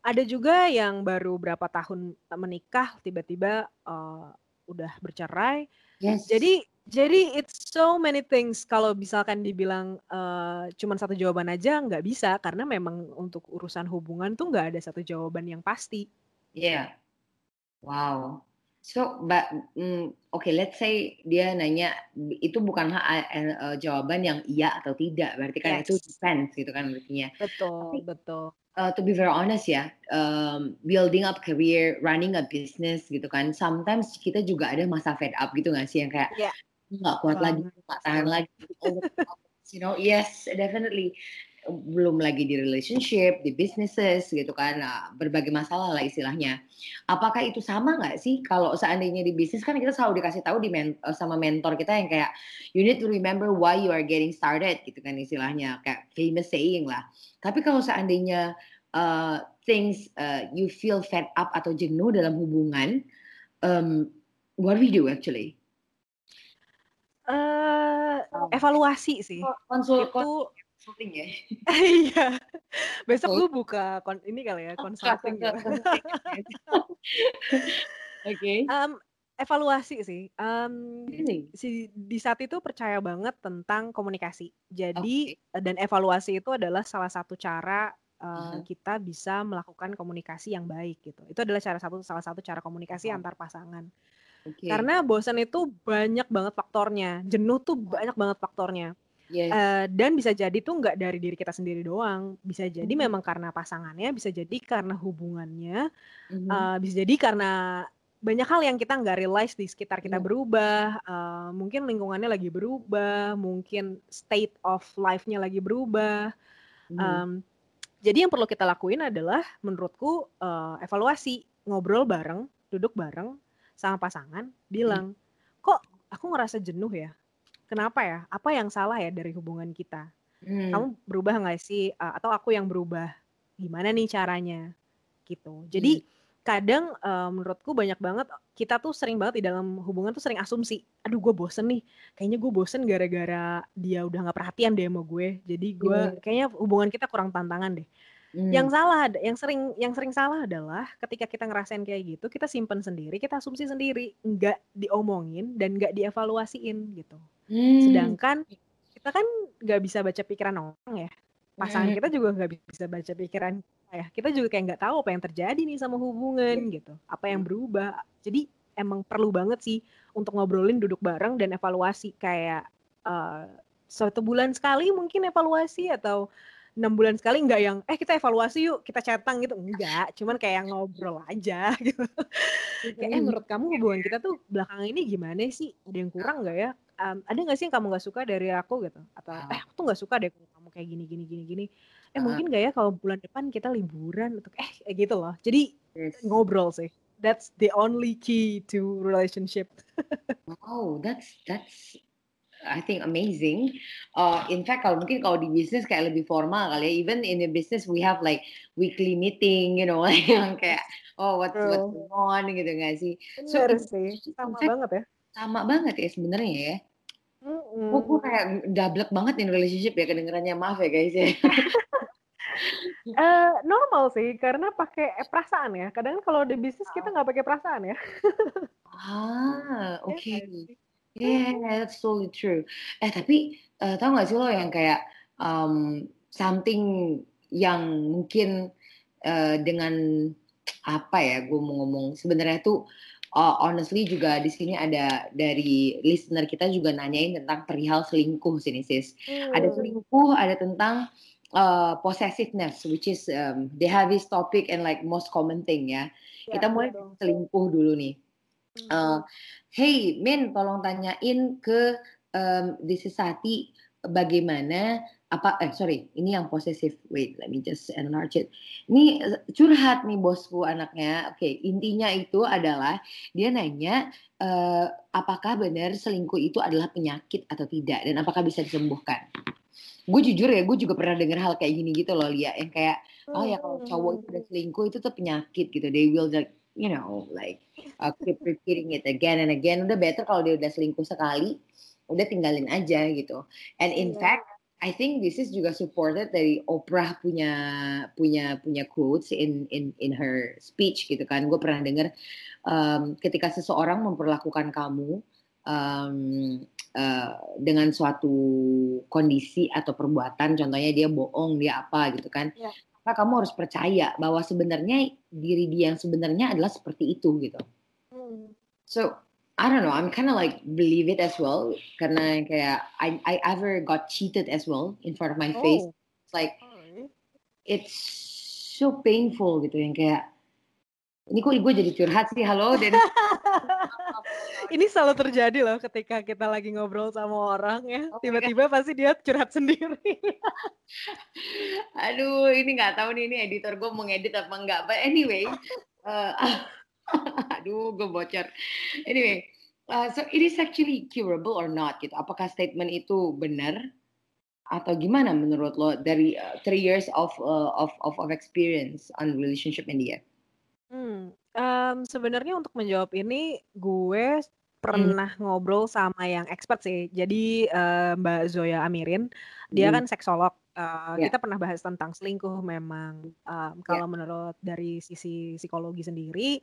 Ada juga yang baru berapa tahun menikah tiba-tiba uh, udah bercerai. Yes. Jadi jadi it's so many things kalau misalkan dibilang uh, cuman satu jawaban aja nggak bisa karena memang untuk urusan hubungan tuh nggak ada satu jawaban yang pasti. Iya. Wow. So, but mm, oke, okay, let's say dia nanya itu bukanlah uh, jawaban yang iya atau tidak, berarti kan yes. itu depends gitu kan artinya. Betul, Tapi, betul. Uh, to be very honest ya, um, building up career, running a business gitu kan, sometimes kita juga ada masa fed up gitu nggak sih yang kayak yeah nggak kuat lagi, nggak tahan lagi. you know, yes, definitely belum lagi di relationship, di businesses gitu kan, nah, berbagai masalah lah istilahnya. Apakah itu sama nggak sih kalau seandainya di bisnis kan kita selalu dikasih tahu di men eh, sama mentor kita yang kayak you need to remember why you are getting started gitu kan istilahnya kayak famous saying lah. Tapi kalau seandainya uh, things uh, you feel fed up atau jenuh dalam hubungan, um, what we do actually? Uh, evaluasi sih. Konsul, itu consulting ya. Iya. Besok lu buka kon ini kali ya, consulting. Ya. Oke. evaluasi sih. Um, si di saat itu percaya banget tentang komunikasi. Jadi okay. dan evaluasi itu adalah salah satu cara uh, uh-huh. kita bisa melakukan komunikasi yang baik gitu. Itu adalah cara satu salah satu cara komunikasi uh-huh. antar pasangan. Okay. Karena bosan itu banyak banget faktornya, jenuh tuh banyak banget faktornya. Yes. Uh, dan bisa jadi tuh nggak dari diri kita sendiri doang, bisa jadi mm-hmm. memang karena pasangannya, bisa jadi karena hubungannya, mm-hmm. uh, bisa jadi karena banyak hal yang kita nggak realize di sekitar kita mm berubah, uh, mungkin lingkungannya lagi berubah, mungkin state of life-nya lagi berubah. Mm-hmm. Um, jadi yang perlu kita lakuin adalah menurutku uh, evaluasi, ngobrol bareng, duduk bareng, sama pasangan bilang, kok aku ngerasa jenuh ya? Kenapa ya? Apa yang salah ya dari hubungan kita? Hmm. Kamu berubah nggak sih? Uh, atau aku yang berubah? Gimana nih caranya? Gitu. Jadi hmm. kadang uh, menurutku banyak banget kita tuh sering banget di dalam hubungan tuh sering asumsi. Aduh gue bosen nih. Kayaknya gue bosen gara-gara dia udah nggak perhatian deh sama gue. Jadi gue hmm. kayaknya hubungan kita kurang tantangan deh. Hmm. Yang salah yang sering yang sering salah adalah ketika kita ngerasain kayak gitu, kita simpen sendiri, kita asumsi sendiri, nggak diomongin dan nggak dievaluasiin gitu. Hmm. Sedangkan kita kan nggak bisa baca pikiran orang ya. Pasangan hmm. kita juga nggak bisa baca pikiran ya. Kita juga kayak nggak tahu apa yang terjadi nih sama hubungan gitu. Apa yang berubah. Jadi emang perlu banget sih untuk ngobrolin duduk bareng dan evaluasi kayak uh, satu bulan sekali mungkin evaluasi atau enam bulan sekali nggak yang eh kita evaluasi yuk kita cetang gitu. Enggak cuman kayak ngobrol aja gitu. Kayak eh menurut kamu hubungan kita tuh belakangan ini gimana sih? Ada yang kurang nggak ya? Um, ada nggak sih yang kamu nggak suka dari aku? Gitu. Atau eh aku tuh nggak suka deh kamu kayak gini gini gini gini. Eh mungkin nggak ya kalau bulan depan kita liburan untuk eh gitu loh. Jadi ngobrol sih. That's the only key to relationship. Oh that's that's I think amazing. Uh, in fact, kalau mungkin kalau di bisnis kayak lebih formal kali ya. Even in the business we have like weekly meeting, you know, yang kayak oh what's what's going on gitu nggak sih? So Bener sih, sama fact, banget ya. Sama banget ya sebenarnya ya. Mm-hmm. Oh, gue kayak double banget in relationship ya kedengerannya maaf ya guys ya. uh, normal sih karena pakai perasaan ya. Kadang kalau di bisnis kita nggak pakai perasaan ya. ah, oke. Okay. Yeah, that's totally true. Eh tapi uh, tahu nggak sih lo yang kayak um, something yang mungkin uh, dengan apa ya gue mau ngomong sebenarnya tuh uh, honestly juga di sini ada dari listener kita juga nanyain tentang perihal selingkuh sini sis. Hmm. Ada selingkuh, ada tentang uh, possessiveness which is um, the heaviest topic and like most common thing ya. ya kita mulai selingkuh dulu nih uh, hey Min tolong tanyain ke um, Sati bagaimana apa eh sorry ini yang posesif. Wait let me just enlarge it. Ini curhat nih bosku anaknya. Oke okay, intinya itu adalah dia nanya uh, apakah benar selingkuh itu adalah penyakit atau tidak dan apakah bisa disembuhkan? Gue jujur ya gue juga pernah dengar hal kayak gini gitu loh Lia. Yang kayak oh ya kalau cowok itu udah selingkuh itu tuh penyakit gitu. They will like you know like uh, keep repeating it again and again udah better kalau dia udah selingkuh sekali udah tinggalin aja gitu and in yeah. fact I think this is juga supported dari Oprah punya punya punya quotes in in in her speech gitu kan. Gue pernah dengar um, ketika seseorang memperlakukan kamu um, uh, dengan suatu kondisi atau perbuatan, contohnya dia bohong, dia apa gitu kan. Yeah. Maka kamu harus percaya bahwa sebenarnya diri dia yang sebenarnya adalah seperti itu gitu. Mm. So I don't know. I'm kind of like believe it as well karena kayak I I ever got cheated as well in front of my oh. face. It's like it's so painful gitu yang kayak ini kok gue jadi curhat sih halo dan ini selalu terjadi loh ketika kita lagi ngobrol sama orang ya oh tiba-tiba pasti dia curhat sendiri aduh ini nggak tahu nih ini editor gue mau ngedit apa enggak but anyway uh, Aduh, gue bocor. Anyway, uh, so it is actually curable or not gitu. Apakah statement itu benar atau gimana menurut lo dari uh, three years of, uh, of of of experience on relationship India? Hmm, um, sebenarnya untuk menjawab ini gue pernah hmm. ngobrol sama yang expert sih. Jadi uh, Mbak Zoya Amirin, dia hmm. kan seksolog. Uh, yeah. Kita pernah bahas tentang selingkuh. Memang um, kalau yeah. menurut dari sisi psikologi sendiri,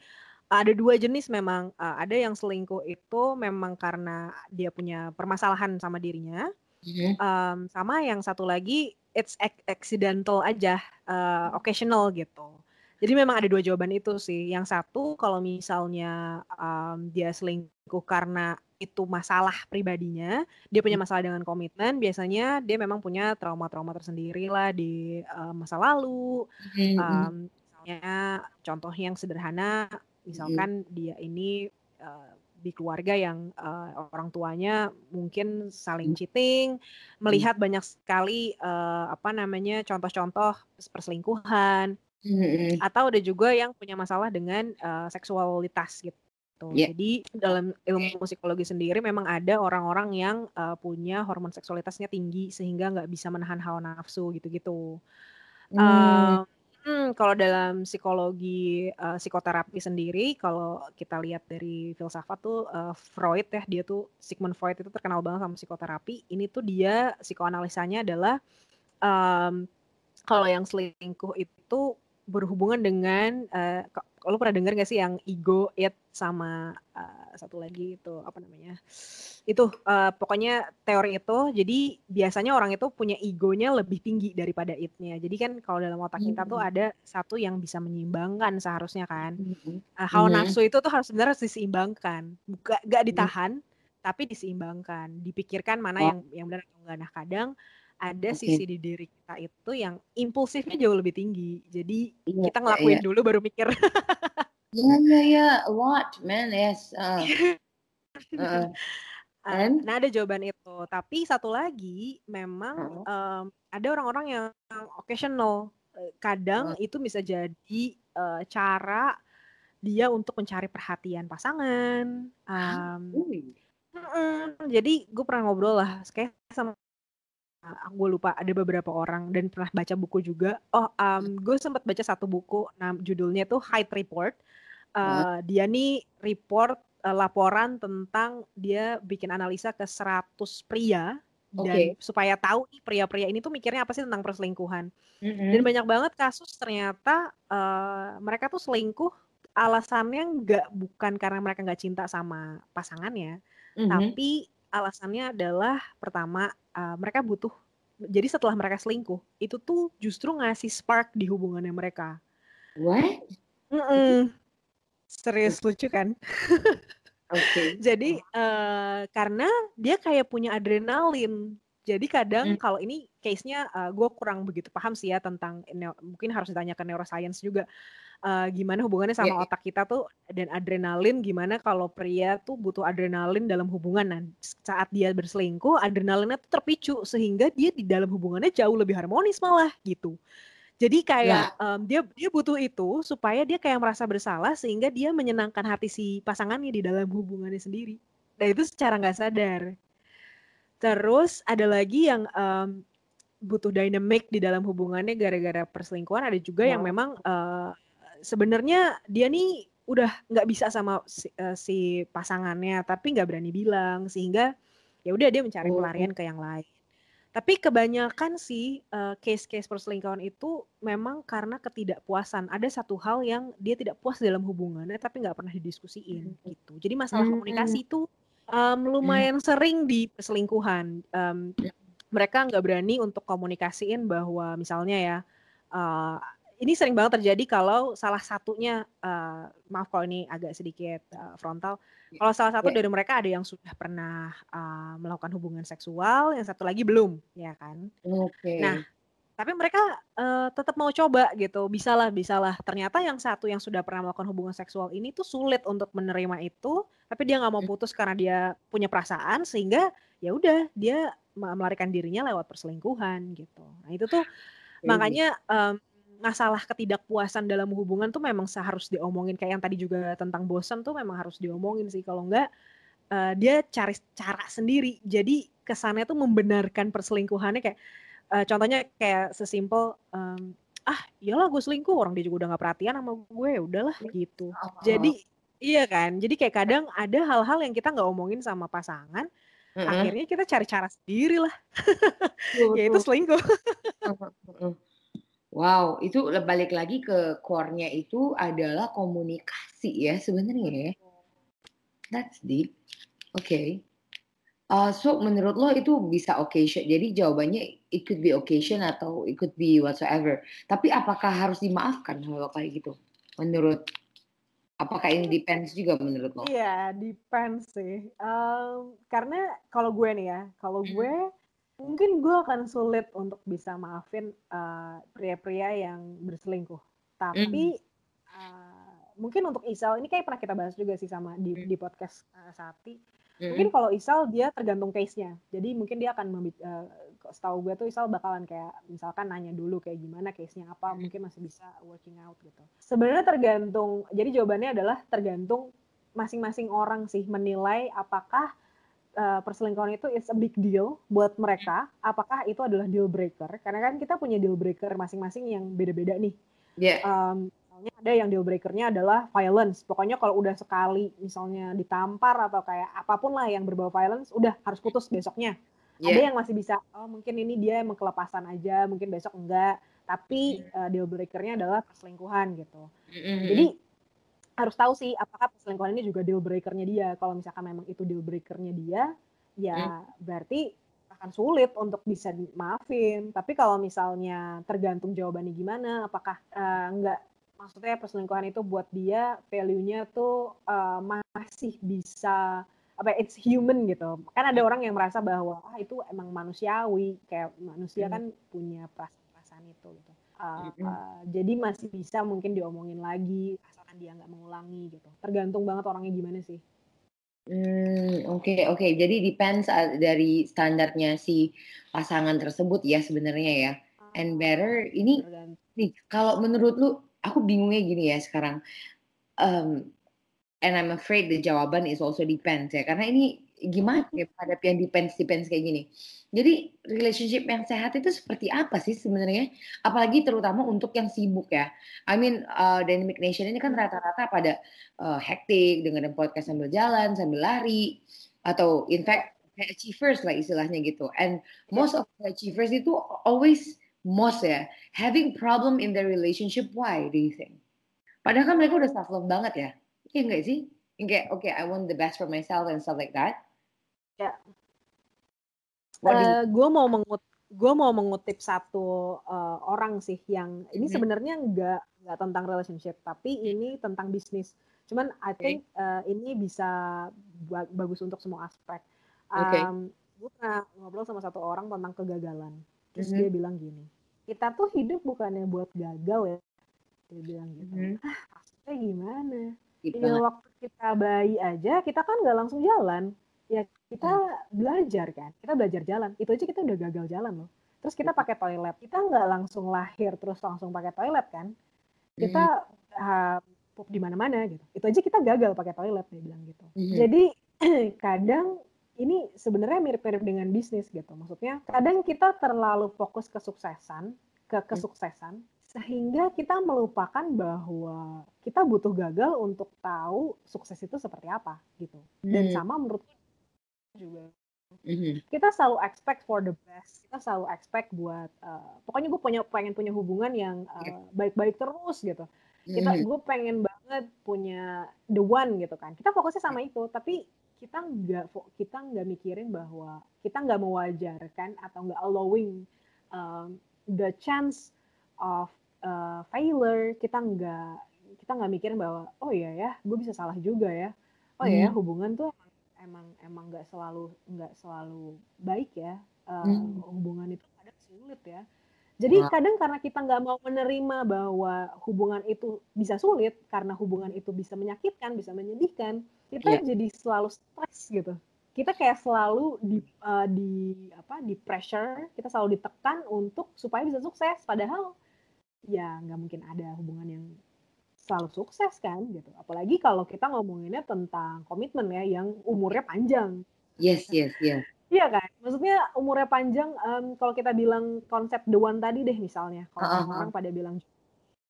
ada dua jenis memang uh, ada yang selingkuh itu memang karena dia punya permasalahan sama dirinya mm-hmm. um, sama yang satu lagi it's accidental aja uh, occasional gitu jadi memang ada dua jawaban itu sih. Yang satu kalau misalnya um, dia selingkuh karena itu masalah pribadinya dia punya mm. masalah dengan komitmen biasanya dia memang punya trauma-trauma tersendiri lah di uh, masa lalu. Um, misalnya contoh yang sederhana misalkan hmm. dia ini uh, di keluarga yang uh, orang tuanya mungkin saling cheating, melihat banyak sekali uh, apa namanya contoh-contoh perselingkuhan, hmm. atau ada juga yang punya masalah dengan uh, seksualitas gitu. Yeah. Jadi dalam ilmu psikologi sendiri memang ada orang-orang yang uh, punya hormon seksualitasnya tinggi sehingga nggak bisa menahan hawa nafsu gitu-gitu. Hmm. Uh, Hmm, kalau dalam psikologi, uh, psikoterapi sendiri, kalau kita lihat dari filsafat tuh, uh, Freud ya, dia tuh Sigmund Freud itu terkenal banget sama psikoterapi. Ini tuh dia psikoanalisanya adalah, um, kalau yang selingkuh itu berhubungan dengan uh, lo pernah dengar gak sih yang ego it sama uh, satu lagi itu apa namanya itu uh, pokoknya teori itu jadi biasanya orang itu punya egonya lebih tinggi daripada itnya. Jadi kan kalau dalam otak kita tuh ada satu yang bisa menyeimbangkan seharusnya kan. Uh, hawa nafsu itu tuh harus sebenarnya diseimbangkan. Bukan gak ditahan tapi diseimbangkan. Dipikirkan mana oh. yang yang benar atau enggak nah kadang ada okay. sisi di diri kita itu yang impulsifnya jauh lebih tinggi. Jadi yeah, kita ngelakuin yeah. dulu baru mikir. Iya iya iya, a lot man, yes. Uh. uh. And? Nah ada jawaban itu. Tapi satu lagi, memang uh. um, ada orang-orang yang occasional. Eh, kadang uh. itu bisa jadi uh, cara dia untuk mencari perhatian pasangan. Um, uh. jadi gue pernah ngobrol lah, kayak sama aku gue lupa ada beberapa orang dan pernah baca buku juga. Oh, um, gue sempat baca satu buku, nah judulnya tuh Height Report. Uh, Dia nih report uh, laporan tentang dia bikin analisa ke 100 pria dan supaya tahu nih pria-pria ini tuh mikirnya apa sih tentang perselingkuhan. Mm-hmm. Dan banyak banget kasus ternyata uh, mereka tuh selingkuh alasannya nggak bukan karena mereka nggak cinta sama pasangannya, mm-hmm. tapi alasannya adalah pertama uh, mereka butuh jadi setelah mereka selingkuh itu tuh justru ngasih spark di hubungannya mereka. What? Mm-mm. Serius lucu kan? Okay. jadi uh, karena dia kayak punya adrenalin. Jadi kadang mm. kalau ini case-nya uh, gue kurang begitu paham sih ya tentang mungkin harus ditanya ke neuroscience juga. Uh, gimana hubungannya sama yeah, otak kita tuh dan adrenalin gimana kalau pria tuh butuh adrenalin dalam hubungan. Nah saat dia berselingkuh adrenalinnya tuh terpicu sehingga dia di dalam hubungannya jauh lebih harmonis malah gitu. Jadi kayak um, dia dia butuh itu supaya dia kayak merasa bersalah sehingga dia menyenangkan hati si pasangannya di dalam hubungannya sendiri. Dan itu secara nggak sadar. Terus ada lagi yang um, butuh dynamic di dalam hubungannya gara-gara perselingkuhan. Ada juga wow. yang memang uh, sebenarnya dia nih udah nggak bisa sama si, uh, si pasangannya tapi nggak berani bilang sehingga ya udah dia mencari oh. pelarian ke yang lain tapi kebanyakan sih uh, case-case perselingkuhan itu memang karena ketidakpuasan ada satu hal yang dia tidak puas dalam hubungannya tapi nggak pernah didiskusiin hmm. gitu jadi masalah hmm. komunikasi itu um, lumayan hmm. sering di perselingkuhan um, mereka nggak berani untuk komunikasiin bahwa misalnya ya uh, ini sering banget terjadi kalau salah satunya uh, maaf kalau ini agak sedikit uh, frontal. Yeah. Kalau salah satu yeah. dari mereka ada yang sudah pernah uh, melakukan hubungan seksual, yang satu lagi belum, ya kan? Oke. Okay. Nah, tapi mereka uh, tetap mau coba gitu, bisalah, bisalah. Ternyata yang satu yang sudah pernah melakukan hubungan seksual ini tuh sulit untuk menerima itu, tapi dia nggak mau hmm. putus karena dia punya perasaan, sehingga ya udah dia melarikan dirinya lewat perselingkuhan gitu. Nah itu tuh makanya um, masalah ketidakpuasan dalam hubungan tuh memang seharus diomongin. Kayak yang tadi juga tentang bosan tuh memang harus diomongin sih. Kalau enggak uh, dia cari cara sendiri. Jadi kesannya tuh membenarkan perselingkuhannya kayak uh, contohnya kayak sesimpel um, ah iyalah gue selingkuh. Orang dia juga udah nggak perhatian sama gue ya udahlah gitu. Oh. jadi iya kan? Jadi kayak kadang ada hal-hal yang kita nggak omongin sama pasangan mm -hmm. akhirnya kita cari cara sendiri lah yaitu selingkuh Wow, itu balik lagi ke core-nya itu adalah komunikasi ya sebenarnya ya. That's deep. Oke. Okay. Uh, so menurut lo itu bisa occasion. Jadi jawabannya it could be occasion atau it could be whatsoever. Tapi apakah harus dimaafkan kalau kayak gitu? Menurut apakah ini depends juga menurut lo? Iya, depends sih. Um, karena kalau gue nih ya, kalau hmm. gue Mungkin gue akan sulit untuk bisa maafin uh, pria-pria yang berselingkuh. Tapi uh, mungkin untuk Isal ini kayak pernah kita bahas juga sih sama di di podcast uh, Sati. Mungkin kalau Isal dia tergantung case-nya. Jadi mungkin dia akan uh, setahu gue tuh Isal bakalan kayak misalkan nanya dulu kayak gimana case-nya apa, mungkin masih bisa working out gitu. Sebenarnya tergantung. Jadi jawabannya adalah tergantung masing-masing orang sih menilai apakah uh, perselingkuhan itu is a big deal buat mereka, apakah itu adalah deal breaker? Karena kan kita punya deal breaker masing-masing yang beda-beda nih. Yeah. Um, misalnya ada yang deal breakernya adalah violence. Pokoknya kalau udah sekali misalnya ditampar atau kayak apa pun lah yang berbau violence, udah harus putus besoknya. Yeah. Ada yang masih bisa, oh mungkin ini dia emang kelepasan aja, mungkin besok enggak. Tapi uh, deal breakernya adalah perselingkuhan gitu. Mm -hmm. Jadi harus tahu sih apakah perselingkuhan ini juga deal breakernya dia. Kalau misalkan memang itu deal breakernya dia, ya hmm. berarti akan sulit untuk bisa maafin. Tapi kalau misalnya tergantung jawabannya gimana, apakah uh, enggak maksudnya perselingkuhan itu buat dia value-nya tuh uh, masih bisa apa it's human gitu. Kan ada hmm. orang yang merasa bahwa ah itu emang manusiawi, kayak manusia hmm. kan punya perasaan-perasaan itu gitu. Uh, uh, jadi masih bisa mungkin diomongin lagi asalkan dia nggak mengulangi gitu. Tergantung banget orangnya gimana sih. Hmm, oke okay, oke. Okay. Jadi depends dari standarnya si pasangan tersebut ya sebenarnya ya. And better ini nih kalau menurut lu aku bingungnya gini ya sekarang. Um, and I'm afraid the jawaban is also depends ya karena ini gimana ya pada yang depends depends kayak gini. Jadi relationship yang sehat itu seperti apa sih sebenarnya? Apalagi terutama untuk yang sibuk ya. I mean uh, Dynamic Nation ini kan rata-rata pada uh, hektik dengerin podcast sambil jalan, sambil lari atau in fact achievers lah istilahnya gitu. And most of the achievers itu always most ya having problem in their relationship. Why do you think? Padahal kan mereka udah self love banget ya. Iya enggak sih? Kayak oke okay, I want the best for myself and stuff like that. Ya. Uh, gue mau mengut gue mau mengutip satu uh, orang sih yang ini mm-hmm. sebenarnya nggak nggak tentang relationship tapi ini tentang bisnis. Cuman I think uh, ini bisa ba bagus untuk semua aspek. Um, okay. gue pernah ngobrol sama satu orang tentang kegagalan. Terus mm -hmm. dia bilang gini kita tuh hidup bukannya buat gagal ya? Dia bilang gitu. Hmm. ah maksudnya gimana? Ya waktu kita bayi aja kita kan nggak langsung jalan ya kita hmm. belajar kan kita belajar jalan itu aja kita udah gagal jalan loh terus kita pakai toilet kita nggak langsung lahir terus langsung pakai toilet kan kita hmm. uh, pup di mana-mana gitu itu aja kita gagal pakai toilet dia bilang gitu hmm. jadi kadang ini sebenarnya mirip-mirip dengan bisnis gitu. Maksudnya kadang kita terlalu fokus kesuksesan, ke hmm. kesuksesan sehingga kita melupakan bahwa kita butuh gagal untuk tahu sukses itu seperti apa gitu. Dan hmm. sama menurut juga hmm Kita selalu expect for the best. Kita selalu expect buat uh, pokoknya gue punya pengen punya hubungan yang uh, baik-baik terus gitu. Kita mm-hmm. gue pengen banget punya the one gitu kan. Kita fokusnya sama itu, tapi kita nggak kita nggak mikirin bahwa kita nggak mewajarkan atau nggak allowing um, the chance of uh, failure kita nggak kita nggak mikirin bahwa oh iya ya gue bisa salah juga ya oh iya ya, hmm. hubungan tuh emang emang nggak selalu nggak selalu baik ya uh, hmm. hubungan itu kadang sulit ya jadi kadang karena kita nggak mau menerima bahwa hubungan itu bisa sulit karena hubungan itu bisa menyakitkan bisa menyedihkan kita yeah. jadi selalu stres gitu kita kayak selalu di uh, di apa di pressure kita selalu ditekan untuk supaya bisa sukses padahal ya nggak mungkin ada hubungan yang selalu sukses kan gitu apalagi kalau kita ngomonginnya tentang komitmen ya yang umurnya panjang yes yes yes iya kan maksudnya umurnya panjang um, kalau kita bilang konsep the one tadi deh misalnya kalau uh -huh. orang pada bilang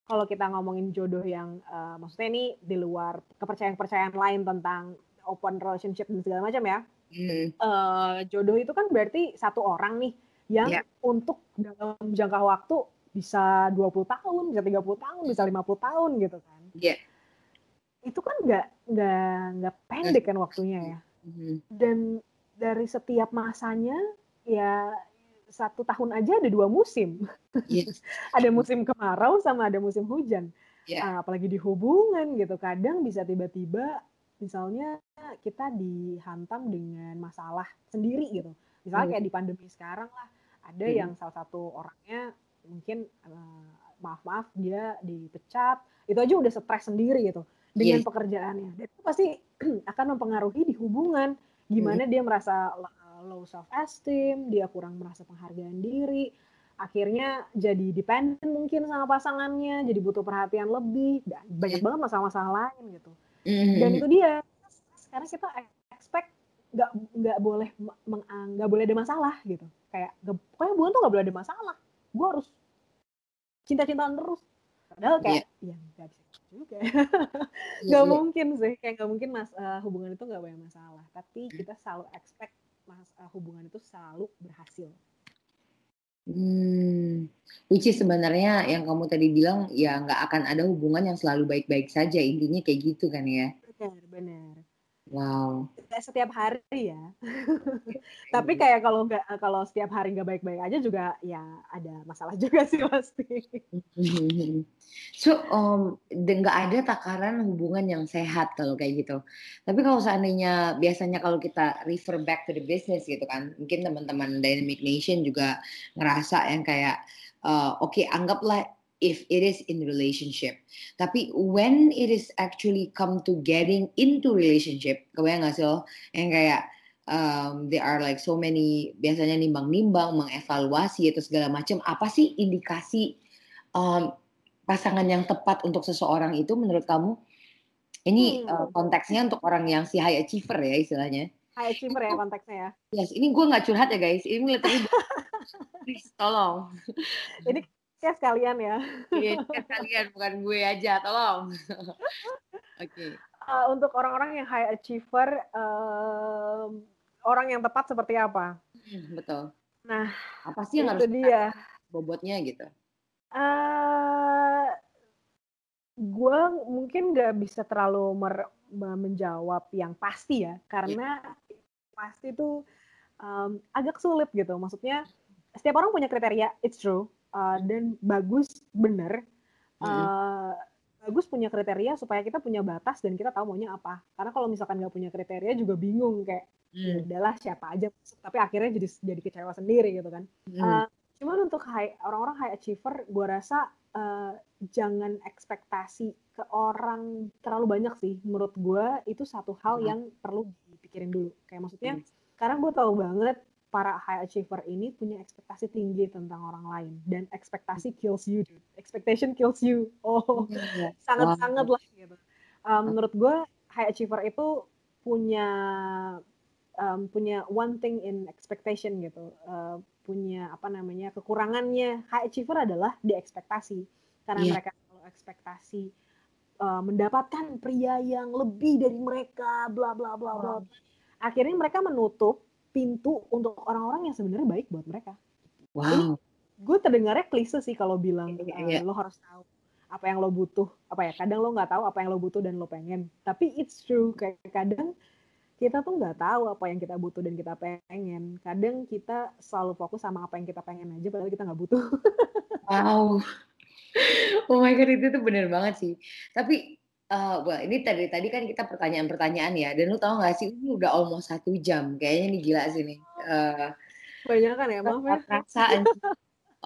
kalau kita ngomongin jodoh yang uh, maksudnya ini di luar kepercayaan-kepercayaan lain tentang open relationship dan segala macam ya. Mm. Uh, jodoh itu kan berarti satu orang nih yang yeah. untuk dalam jangka waktu bisa 20 tahun, bisa 30 tahun, bisa 50 tahun gitu kan. Iya. Yeah. Itu kan nggak nggak nggak pendek kan waktunya ya. Mm. Dan dari setiap masanya ya satu tahun aja ada dua musim. Yes. ada musim kemarau sama ada musim hujan. Yeah. Uh, apalagi di hubungan gitu. Kadang bisa tiba-tiba misalnya kita dihantam dengan masalah sendiri gitu. Misalnya mm. kayak di pandemi sekarang lah, ada mm. yang salah satu orangnya mungkin uh, maaf-maaf dia dipecat, itu aja udah stres sendiri gitu dengan yes. pekerjaannya. Dan itu pasti akan mempengaruhi di hubungan. Gimana mm. dia merasa low self esteem, dia kurang merasa penghargaan diri, akhirnya jadi dependent mungkin sama pasangannya, jadi butuh perhatian lebih, dan banyak yeah. banget masalah-masalah lain gitu. Mm-hmm. Dan itu dia, sekarang kita expect nggak nggak boleh nggak boleh ada masalah gitu, kayak pokoknya bukan tuh nggak boleh ada masalah, gue harus cinta-cintaan terus. Padahal kayak yeah. ya nggak bisa juga, nggak yeah, yeah. mungkin sih, kayak nggak mungkin mas uh, hubungan itu nggak banyak masalah, tapi mm. kita selalu expect mas, uh, hubungan itu selalu berhasil. Hmm, which is sebenarnya yang kamu tadi bilang ya nggak akan ada hubungan yang selalu baik-baik saja intinya kayak gitu kan ya? Benar, benar. Wow. Setiap hari ya. Tapi kayak kalau nggak kalau setiap hari nggak baik-baik aja juga ya ada masalah juga sih pasti. so um, nggak ada takaran hubungan yang sehat kalau kayak gitu. Tapi kalau seandainya biasanya kalau kita refer back to the business gitu kan, mungkin teman-teman Dynamic Nation juga ngerasa yang kayak uh, oke okay, anggaplah if it is in relationship. Tapi when it is actually come to getting into relationship, kebayang gak sih lo? Yang kayak um, there are like so many biasanya nimbang-nimbang, mengevaluasi itu segala macam. Apa sih indikasi um, pasangan yang tepat untuk seseorang itu menurut kamu? Ini hmm. uh, konteksnya untuk orang yang si high achiever ya istilahnya. High achiever ya konteksnya ya. Yes, ini gue nggak curhat ya guys. Ini literally please tolong. Ini Kayak sekalian ya. Iya, kayak sekalian bukan gue aja, tolong. Oke. okay. Uh, untuk orang-orang yang high achiever, uh, orang yang tepat seperti apa? Hmm, betul. Nah, apa sih yang harus dia bobotnya gitu? Uh, gue mungkin nggak bisa terlalu mer menjawab yang pasti ya, karena yeah. pasti itu um, agak sulit gitu. Maksudnya setiap orang punya kriteria, it's true uh, dan bagus bener uh, bagus punya kriteria supaya kita punya batas dan kita tahu maunya apa karena kalau misalkan nggak punya kriteria juga bingung kayak ya hmm. adalah siapa aja tapi akhirnya jadi jadi kecewa sendiri gitu kan hmm. uh, cuman untuk high orang-orang high achiever gue rasa uh, jangan ekspektasi ke orang terlalu banyak sih. Menurut gue itu satu hal hmm. yang perlu dipikirin dulu. Kayak maksudnya, hmm. sekarang gue tahu banget para high achiever ini punya ekspektasi tinggi tentang orang lain dan ekspektasi kills you, dude. Expectation kills you. Oh, iya. sangat-sangat wow. lah gitu. Um, menurut gue high achiever itu punya um, punya one thing in expectation gitu. Uh, punya apa namanya kekurangannya high achiever adalah di ekspektasi karena yeah. mereka kalau ekspektasi uh, mendapatkan pria yang lebih dari mereka bla bla bla bla akhirnya mereka menutup pintu untuk orang-orang yang sebenarnya baik buat mereka. Wow. gue terdengarnya klise sih kalau bilang yeah, yeah. Uh, lo harus tahu apa yang lo butuh. Apa ya? Kadang lo nggak tahu apa yang lo butuh dan lo pengen. Tapi it's true kayak kadang kita tuh nggak tahu apa yang kita butuh dan kita pengen. Kadang kita selalu fokus sama apa yang kita pengen aja, padahal kita nggak butuh. wow. Oh my god itu tuh bener banget sih. Tapi uh, well, ini tadi tadi kan kita pertanyaan-pertanyaan ya, dan lu tahu nggak sih ini udah almost satu jam, kayaknya nih gila sih nih. Uh, Banyak kan ya, maaf ya. Perasaan.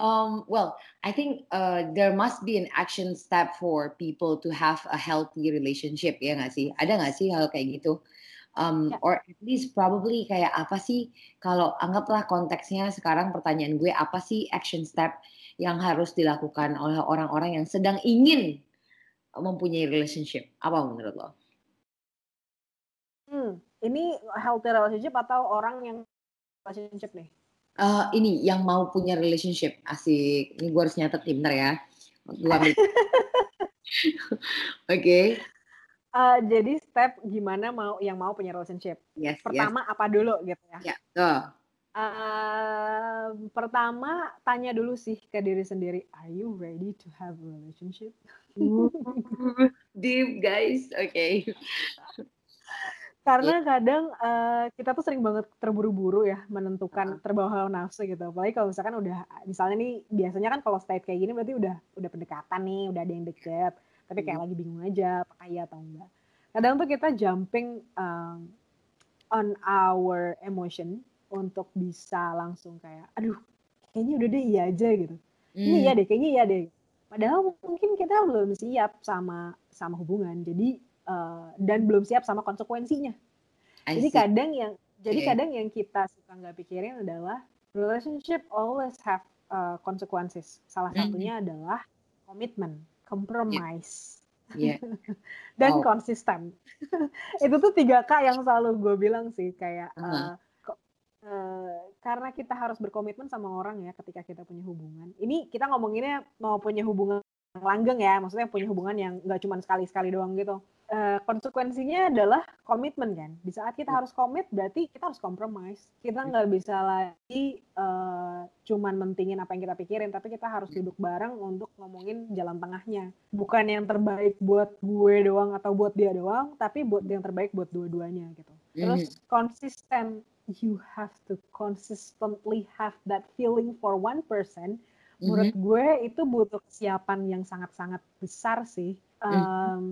um, well, I think uh, there must be an action step for people to have a healthy relationship ya nggak sih? Ada nggak sih hal kayak gitu? Um, yeah. Or at least probably kayak apa sih? Kalau anggaplah konteksnya sekarang pertanyaan gue apa sih action step yang harus dilakukan oleh orang-orang yang sedang ingin mempunyai relationship? Apa menurut lo? Hmm, ini healthy relationship atau orang yang relationship nih? Uh, ini yang mau punya relationship asik. Ini gue harus nyatet pinter ya. Gue ambil. Oke. okay. Uh, jadi step gimana mau yang mau punya relationship. Yes, Pertama yes. apa dulu gitu ya? Ya. Yeah. Uh, pertama tanya dulu sih ke diri sendiri, are you ready to have a relationship? Deep guys, oke. Okay. Karena yeah. kadang uh, kita tuh sering banget terburu-buru ya menentukan terbawa hawa nafsu gitu. Apalagi kalau misalkan udah misalnya nih biasanya kan kalau state kayak gini berarti udah udah pendekatan nih, udah ada yang deket, tapi kayak hmm. lagi bingung aja apakah iya atau enggak. Kadang tuh kita jumping um, on our emotion untuk bisa langsung kayak aduh kayaknya udah deh iya aja gitu hmm. ini iya deh kayaknya iya deh padahal mungkin kita belum siap sama sama hubungan jadi uh, dan belum siap sama konsekuensinya jadi kadang yang jadi okay. kadang yang kita suka nggak pikirin adalah relationship always have uh, consequences salah hmm. satunya mm -hmm. adalah komitmen compromise yeah. Yeah. dan wow. konsisten itu tuh tiga k yang selalu gue bilang sih kayak uh -huh. uh, Uh, karena kita harus berkomitmen sama orang ya ketika kita punya hubungan. Ini kita ngomonginnya mau punya hubungan langgeng ya, maksudnya punya hubungan yang nggak cuma sekali-sekali doang gitu. Uh, konsekuensinya adalah komitmen kan. Di saat kita harus komit, berarti kita harus compromise. Kita nggak bisa lagi uh, cuman mentingin apa yang kita pikirin, tapi kita harus duduk bareng untuk ngomongin jalan tengahnya. Bukan yang terbaik buat gue doang atau buat dia doang, tapi buat yang terbaik buat dua-duanya gitu. Terus konsisten you have to consistently have that feeling for one person, menurut gue itu butuh kesiapan yang sangat-sangat besar sih um, mm-hmm.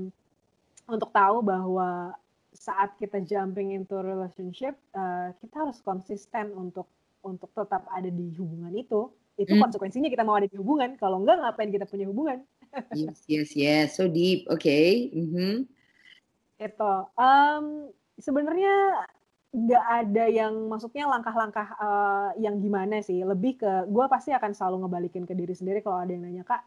Untuk tahu bahwa saat kita jumping into relationship, uh, kita harus konsisten untuk untuk tetap ada di hubungan itu. Itu mm. konsekuensinya kita mau ada di hubungan. Kalau enggak, ngapain kita punya hubungan? yes, yes, yes. So deep. Oke. Okay. Mm-hmm. Itu. Um, sebenarnya nggak ada yang maksudnya langkah-langkah uh, yang gimana sih lebih ke gue pasti akan selalu ngebalikin ke diri sendiri kalau ada yang nanya kak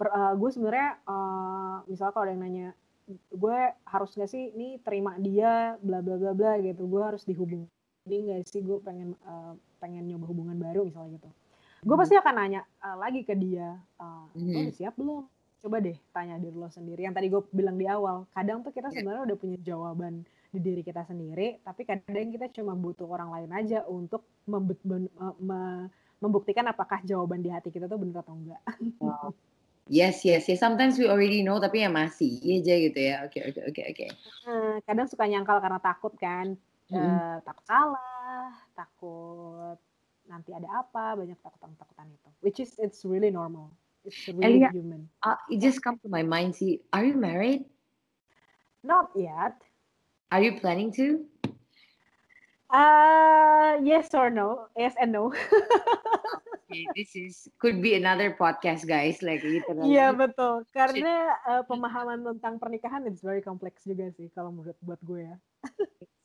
per, uh, gue sebenarnya uh, misalnya kalau ada yang nanya gue harus nggak sih ini terima dia bla bla bla bla gitu gue harus dihubungi nggak sih gue pengen uh, pengen nyoba hubungan baru misalnya gitu gue hmm. pasti akan nanya uh, lagi ke dia uh, hmm. lo udah siap belum coba deh tanya diri lo sendiri yang tadi gue bilang di awal kadang tuh kita iya. sebenarnya udah punya jawaban di diri kita sendiri, tapi kadang kita cuma butuh orang lain aja untuk membuktikan apakah jawaban di hati kita tuh benar atau enggak. Wow. Yes, yes, yes. Sometimes we already know, tapi ya masih aja gitu ya. Oke, okay, oke, okay, oke, okay, oke. Okay. kadang suka nyangkal karena takut kan, mm -hmm. uh, takut salah, takut nanti ada apa, banyak takutan-takutan itu. Which is it's really normal. It's really Elia, human. Uh, it just come to my mind. See, are you married? Not yet. Are you planning to? Uh, yes or no? Yes and no. okay, this is could be another podcast, guys. Like gitu. Iya betul. Karena uh, pemahaman tentang pernikahan it's very complex juga sih kalau menurut buat gue ya.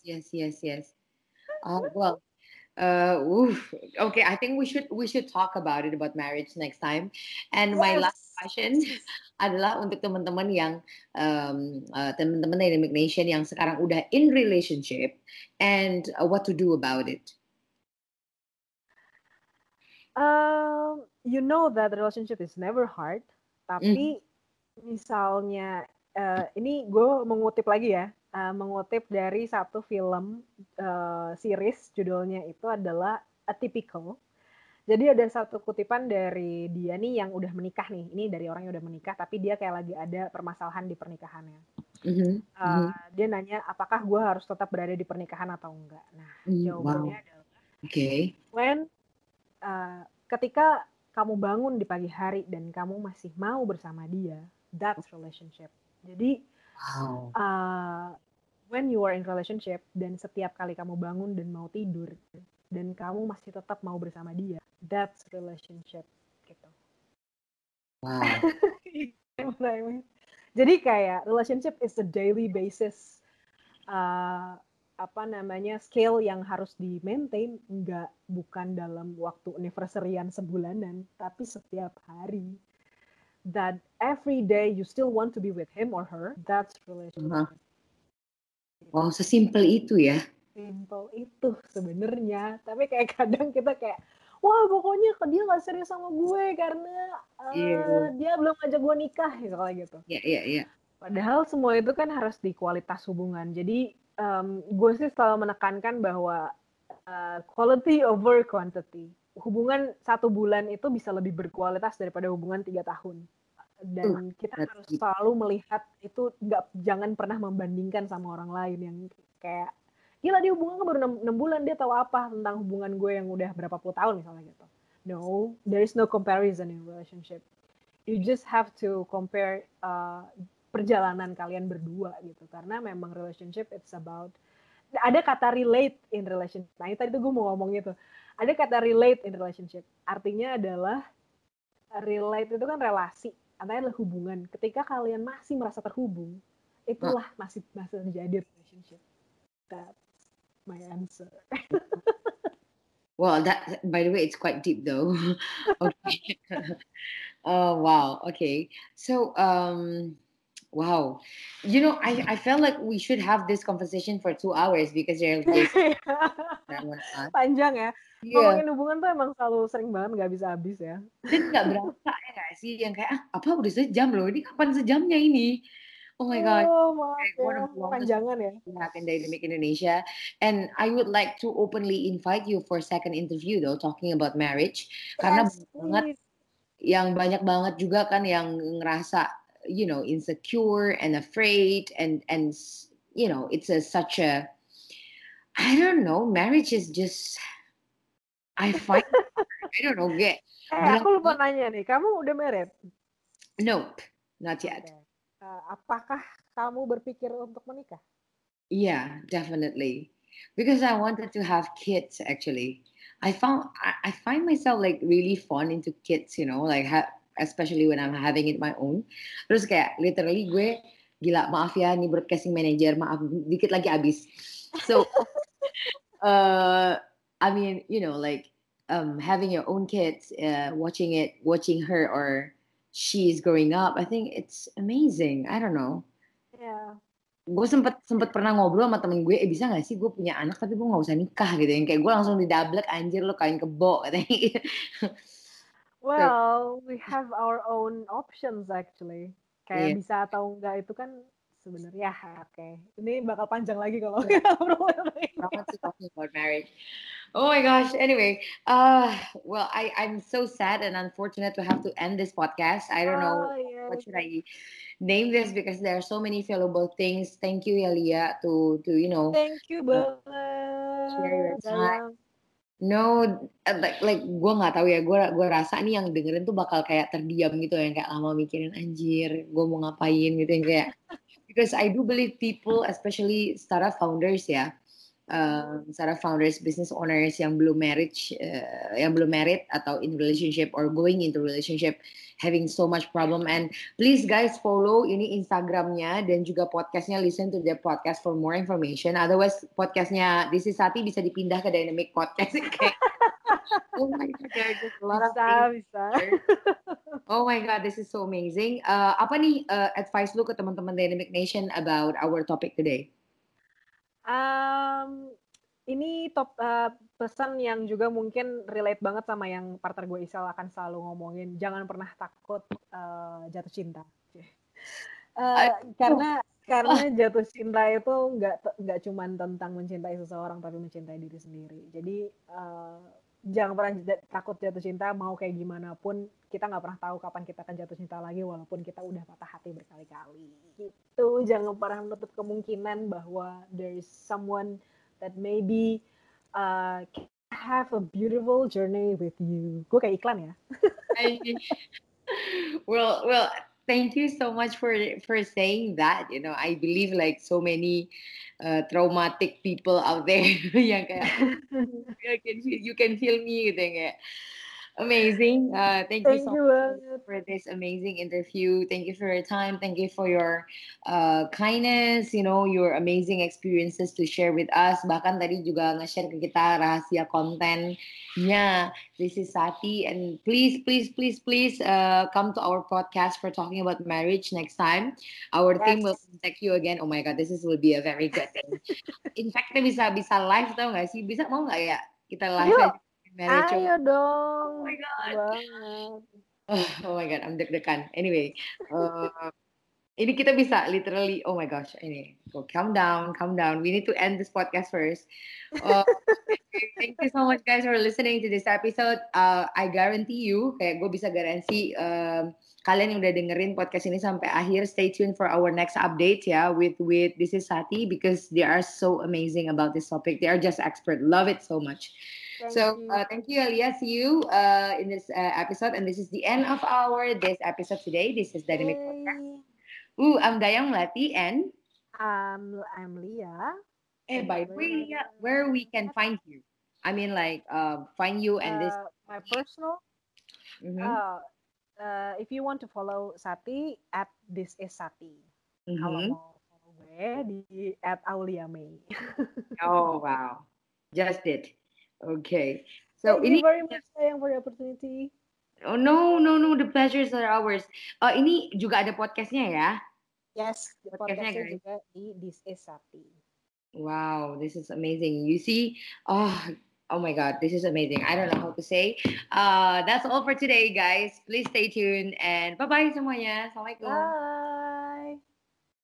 yes, yes, yes. Oh well, uh, oof. okay. I think we should we should talk about it about marriage next time. And yes. my last question adalah untuk teman-teman yang um, uh, teman-teman Dynamic Nation yang sekarang udah in relationship and uh, what to do about it. Um, you know that relationship is never hard, tapi mm. misalnya uh, ini gue mengutip lagi ya, uh, mengutip dari satu film uh, series judulnya itu adalah Atypical. Jadi ada satu kutipan dari dia nih yang udah menikah nih. Ini dari orang yang udah menikah, tapi dia kayak lagi ada permasalahan di pernikahannya. Mm-hmm. Uh, dia nanya, apakah gue harus tetap berada di pernikahan atau enggak? Nah, mm, jawabannya wow. adalah, okay. when uh, ketika kamu bangun di pagi hari dan kamu masih mau bersama dia, that's relationship. Jadi, wow. uh, when you are in relationship dan setiap kali kamu bangun dan mau tidur dan kamu masih tetap mau bersama dia, that's relationship gitu. Wow. Jadi kayak relationship is a daily basis uh, apa namanya scale yang harus di maintain nggak bukan dalam waktu anniversaryan sebulanan tapi setiap hari that every day you still want to be with him or her that's relationship. Uh-huh. Wow, sesimpel itu ya. Simple itu sebenarnya, tapi kayak kadang kita kayak wah pokoknya dia nggak serius sama gue karena uh, eh, yeah. dia belum ngajak gue nikah misalnya gitu. Iya yeah, iya yeah, iya. Yeah. Padahal semua itu kan harus di kualitas hubungan. Jadi um, gue sih selalu menekankan bahwa uh, quality over quantity. Hubungan satu bulan itu bisa lebih berkualitas daripada hubungan tiga tahun. Dan uh, kita harus selalu melihat itu nggak jangan pernah membandingkan sama orang lain yang kayak gila dia hubungan baru 6, 6 bulan dia tahu apa tentang hubungan gue yang udah berapa puluh tahun misalnya gitu. No, there is no comparison in relationship. You just have to compare uh, perjalanan kalian berdua gitu karena memang relationship it's about ada kata relate in relationship nah tadi tuh gue mau ngomong itu ada kata relate in relationship artinya adalah relate itu kan relasi artinya adalah hubungan ketika kalian masih merasa terhubung itulah masih masih terjadi relationship that's my answer Well, that by the way, it's quite deep though. okay. oh wow. Okay. So um Wow. You know, I, I felt like we should have this conversation for two hours because you're panjang ya. Yeah. Ngomongin hubungan tuh emang selalu sering banget nggak bisa habis ya. Dan nggak berasa ya nggak sih yang kayak ah, apa udah sejam loh ini kapan sejamnya ini? Oh my god. Oh, maaf ya. Panjangan ya. In Dynamic Indonesia. And I would like to openly invite you for second interview though talking about marriage. Yes, Karena banget yang banyak banget juga kan yang ngerasa you know insecure and afraid and and you know it's a such a i don't know marriage is just i find i don't know get eh, aku lupa nanya nih kamu udah married? Nope not yet. okay. uh, apakah kamu berpikir untuk menikah? Yeah definitely. Because i wanted to have kids actually. I found i, I find myself like really fond into kids you know like ha- especially when I'm having it my own. Terus kayak literally gue gila maaf ya nih broadcasting manager maaf dikit lagi abis. So uh, I mean you know like um, having your own kids, uh, watching it, watching her or she's growing up, I think it's amazing. I don't know. Yeah. Gue sempet sempet pernah ngobrol sama temen gue, eh bisa gak sih gue punya anak tapi gue gak usah nikah gitu, yang kayak gue langsung didablek anjir lo kain kebo katanya. Well, we have our own options actually. Kayak yeah. bisa atau enggak itu kan sebenarnya oke. Okay. Ini bakal panjang lagi kalau yeah. talking about marriage. Oh my gosh. Anyway, uh, well, I I'm so sad and unfortunate to have to end this podcast. I don't know oh, yes. what should I name this because there are so many valuable things. Thank you, Elia, to to you know. Thank you, uh, share your time. No, eh, like, like gue nggak tahu ya. Gue gue rasa nih yang dengerin tuh bakal kayak terdiam gitu yang kayak lama mikirin anjir, gue mau ngapain gitu yang kayak. Because I do believe people, especially startup founders ya, uh, Sarah founders, business owners yang belum marriage, uh, yang belum married atau in relationship or going into relationship, having so much problem. And please guys follow ini Instagramnya dan juga podcastnya. Listen to the podcast for more information. Otherwise podcastnya This is Sati bisa dipindah ke Dynamic Podcast. oh my god, there just a lot bisa, of bisa. oh my god, this is so amazing. Uh, apa nih uh, advice lu ke teman-teman Dynamic Nation about our topic today? Um, ini top uh, pesan yang juga mungkin relate banget sama yang partner gue Isal akan selalu ngomongin. Jangan pernah takut uh, jatuh cinta. Uh, karena karena jatuh cinta itu nggak nggak cuma tentang mencintai seseorang tapi mencintai diri sendiri. Jadi jangan pernah takut jatuh cinta mau kayak gimana pun kita nggak pernah tahu kapan kita akan jatuh cinta lagi walaupun kita udah patah hati berkali-kali. Gitu. Jangan pernah menutup kemungkinan bahwa there is someone that maybe uh, have a beautiful journey with you. Gue kayak iklan ya. Well well thank you so much for for saying that you know i believe like so many uh, traumatic people out there yang kayak you can feel, you can feel me gitu kayak amazing. Uh, thank, thank you so you much for this amazing interview. Thank you for your time. Thank you for your uh, kindness. You know your amazing experiences to share with us. Bahkan tadi juga nge-share ke kita rahasia kontennya. This is Sati, and please, please, please, please uh, come to our podcast for talking about marriage next time. Our yes. team will contact you again. Oh my god, this is will be a very good thing. In fact, kita bisa bisa live tau nggak sih? Bisa mau nggak ya kita live? Ayo. Mary Ayo dong. Oh my god. Banget. Oh, my god, I'm deg-degan. Anyway, uh, ini kita bisa literally. Oh my gosh, ini. Go calm down, calm down. We need to end this podcast first. Uh, thank you so much guys for listening to this episode. Uh, I guarantee you, kayak gue bisa garansi uh, kalian yang udah dengerin podcast ini sampai akhir. Stay tuned for our next update ya with with this is Sati because they are so amazing about this topic. They are just expert. Love it so much. Thank so you. Uh, thank you, Elia. See you uh, in this uh, episode, and this is the end of our this episode today. This is Dynamic hey. Podcast. Ooh, I'm Dayang Lati, and um, I'm Leah. And by the way, Leah, where we can find you? I mean, like, uh, find you and this. Uh, my personal. Mm-hmm. Uh, uh, if you want to follow Sati at this is Sati. Mm-hmm. Kalau mau follow gue di at Aulia May. oh wow, just it. Okay. So Thank ini, you very much sayang for the opportunity. Oh no no no the pleasures are ours. Uh, ini juga ada podcastnya ya? Yes, the podcastnya, podcastnya juga di This Is Sati. Wow, this is amazing. You see, oh oh my god, this is amazing. I don't know how to say. Uh, that's all for today, guys. Please stay tuned and bye bye semuanya. Assalamualaikum. Bye.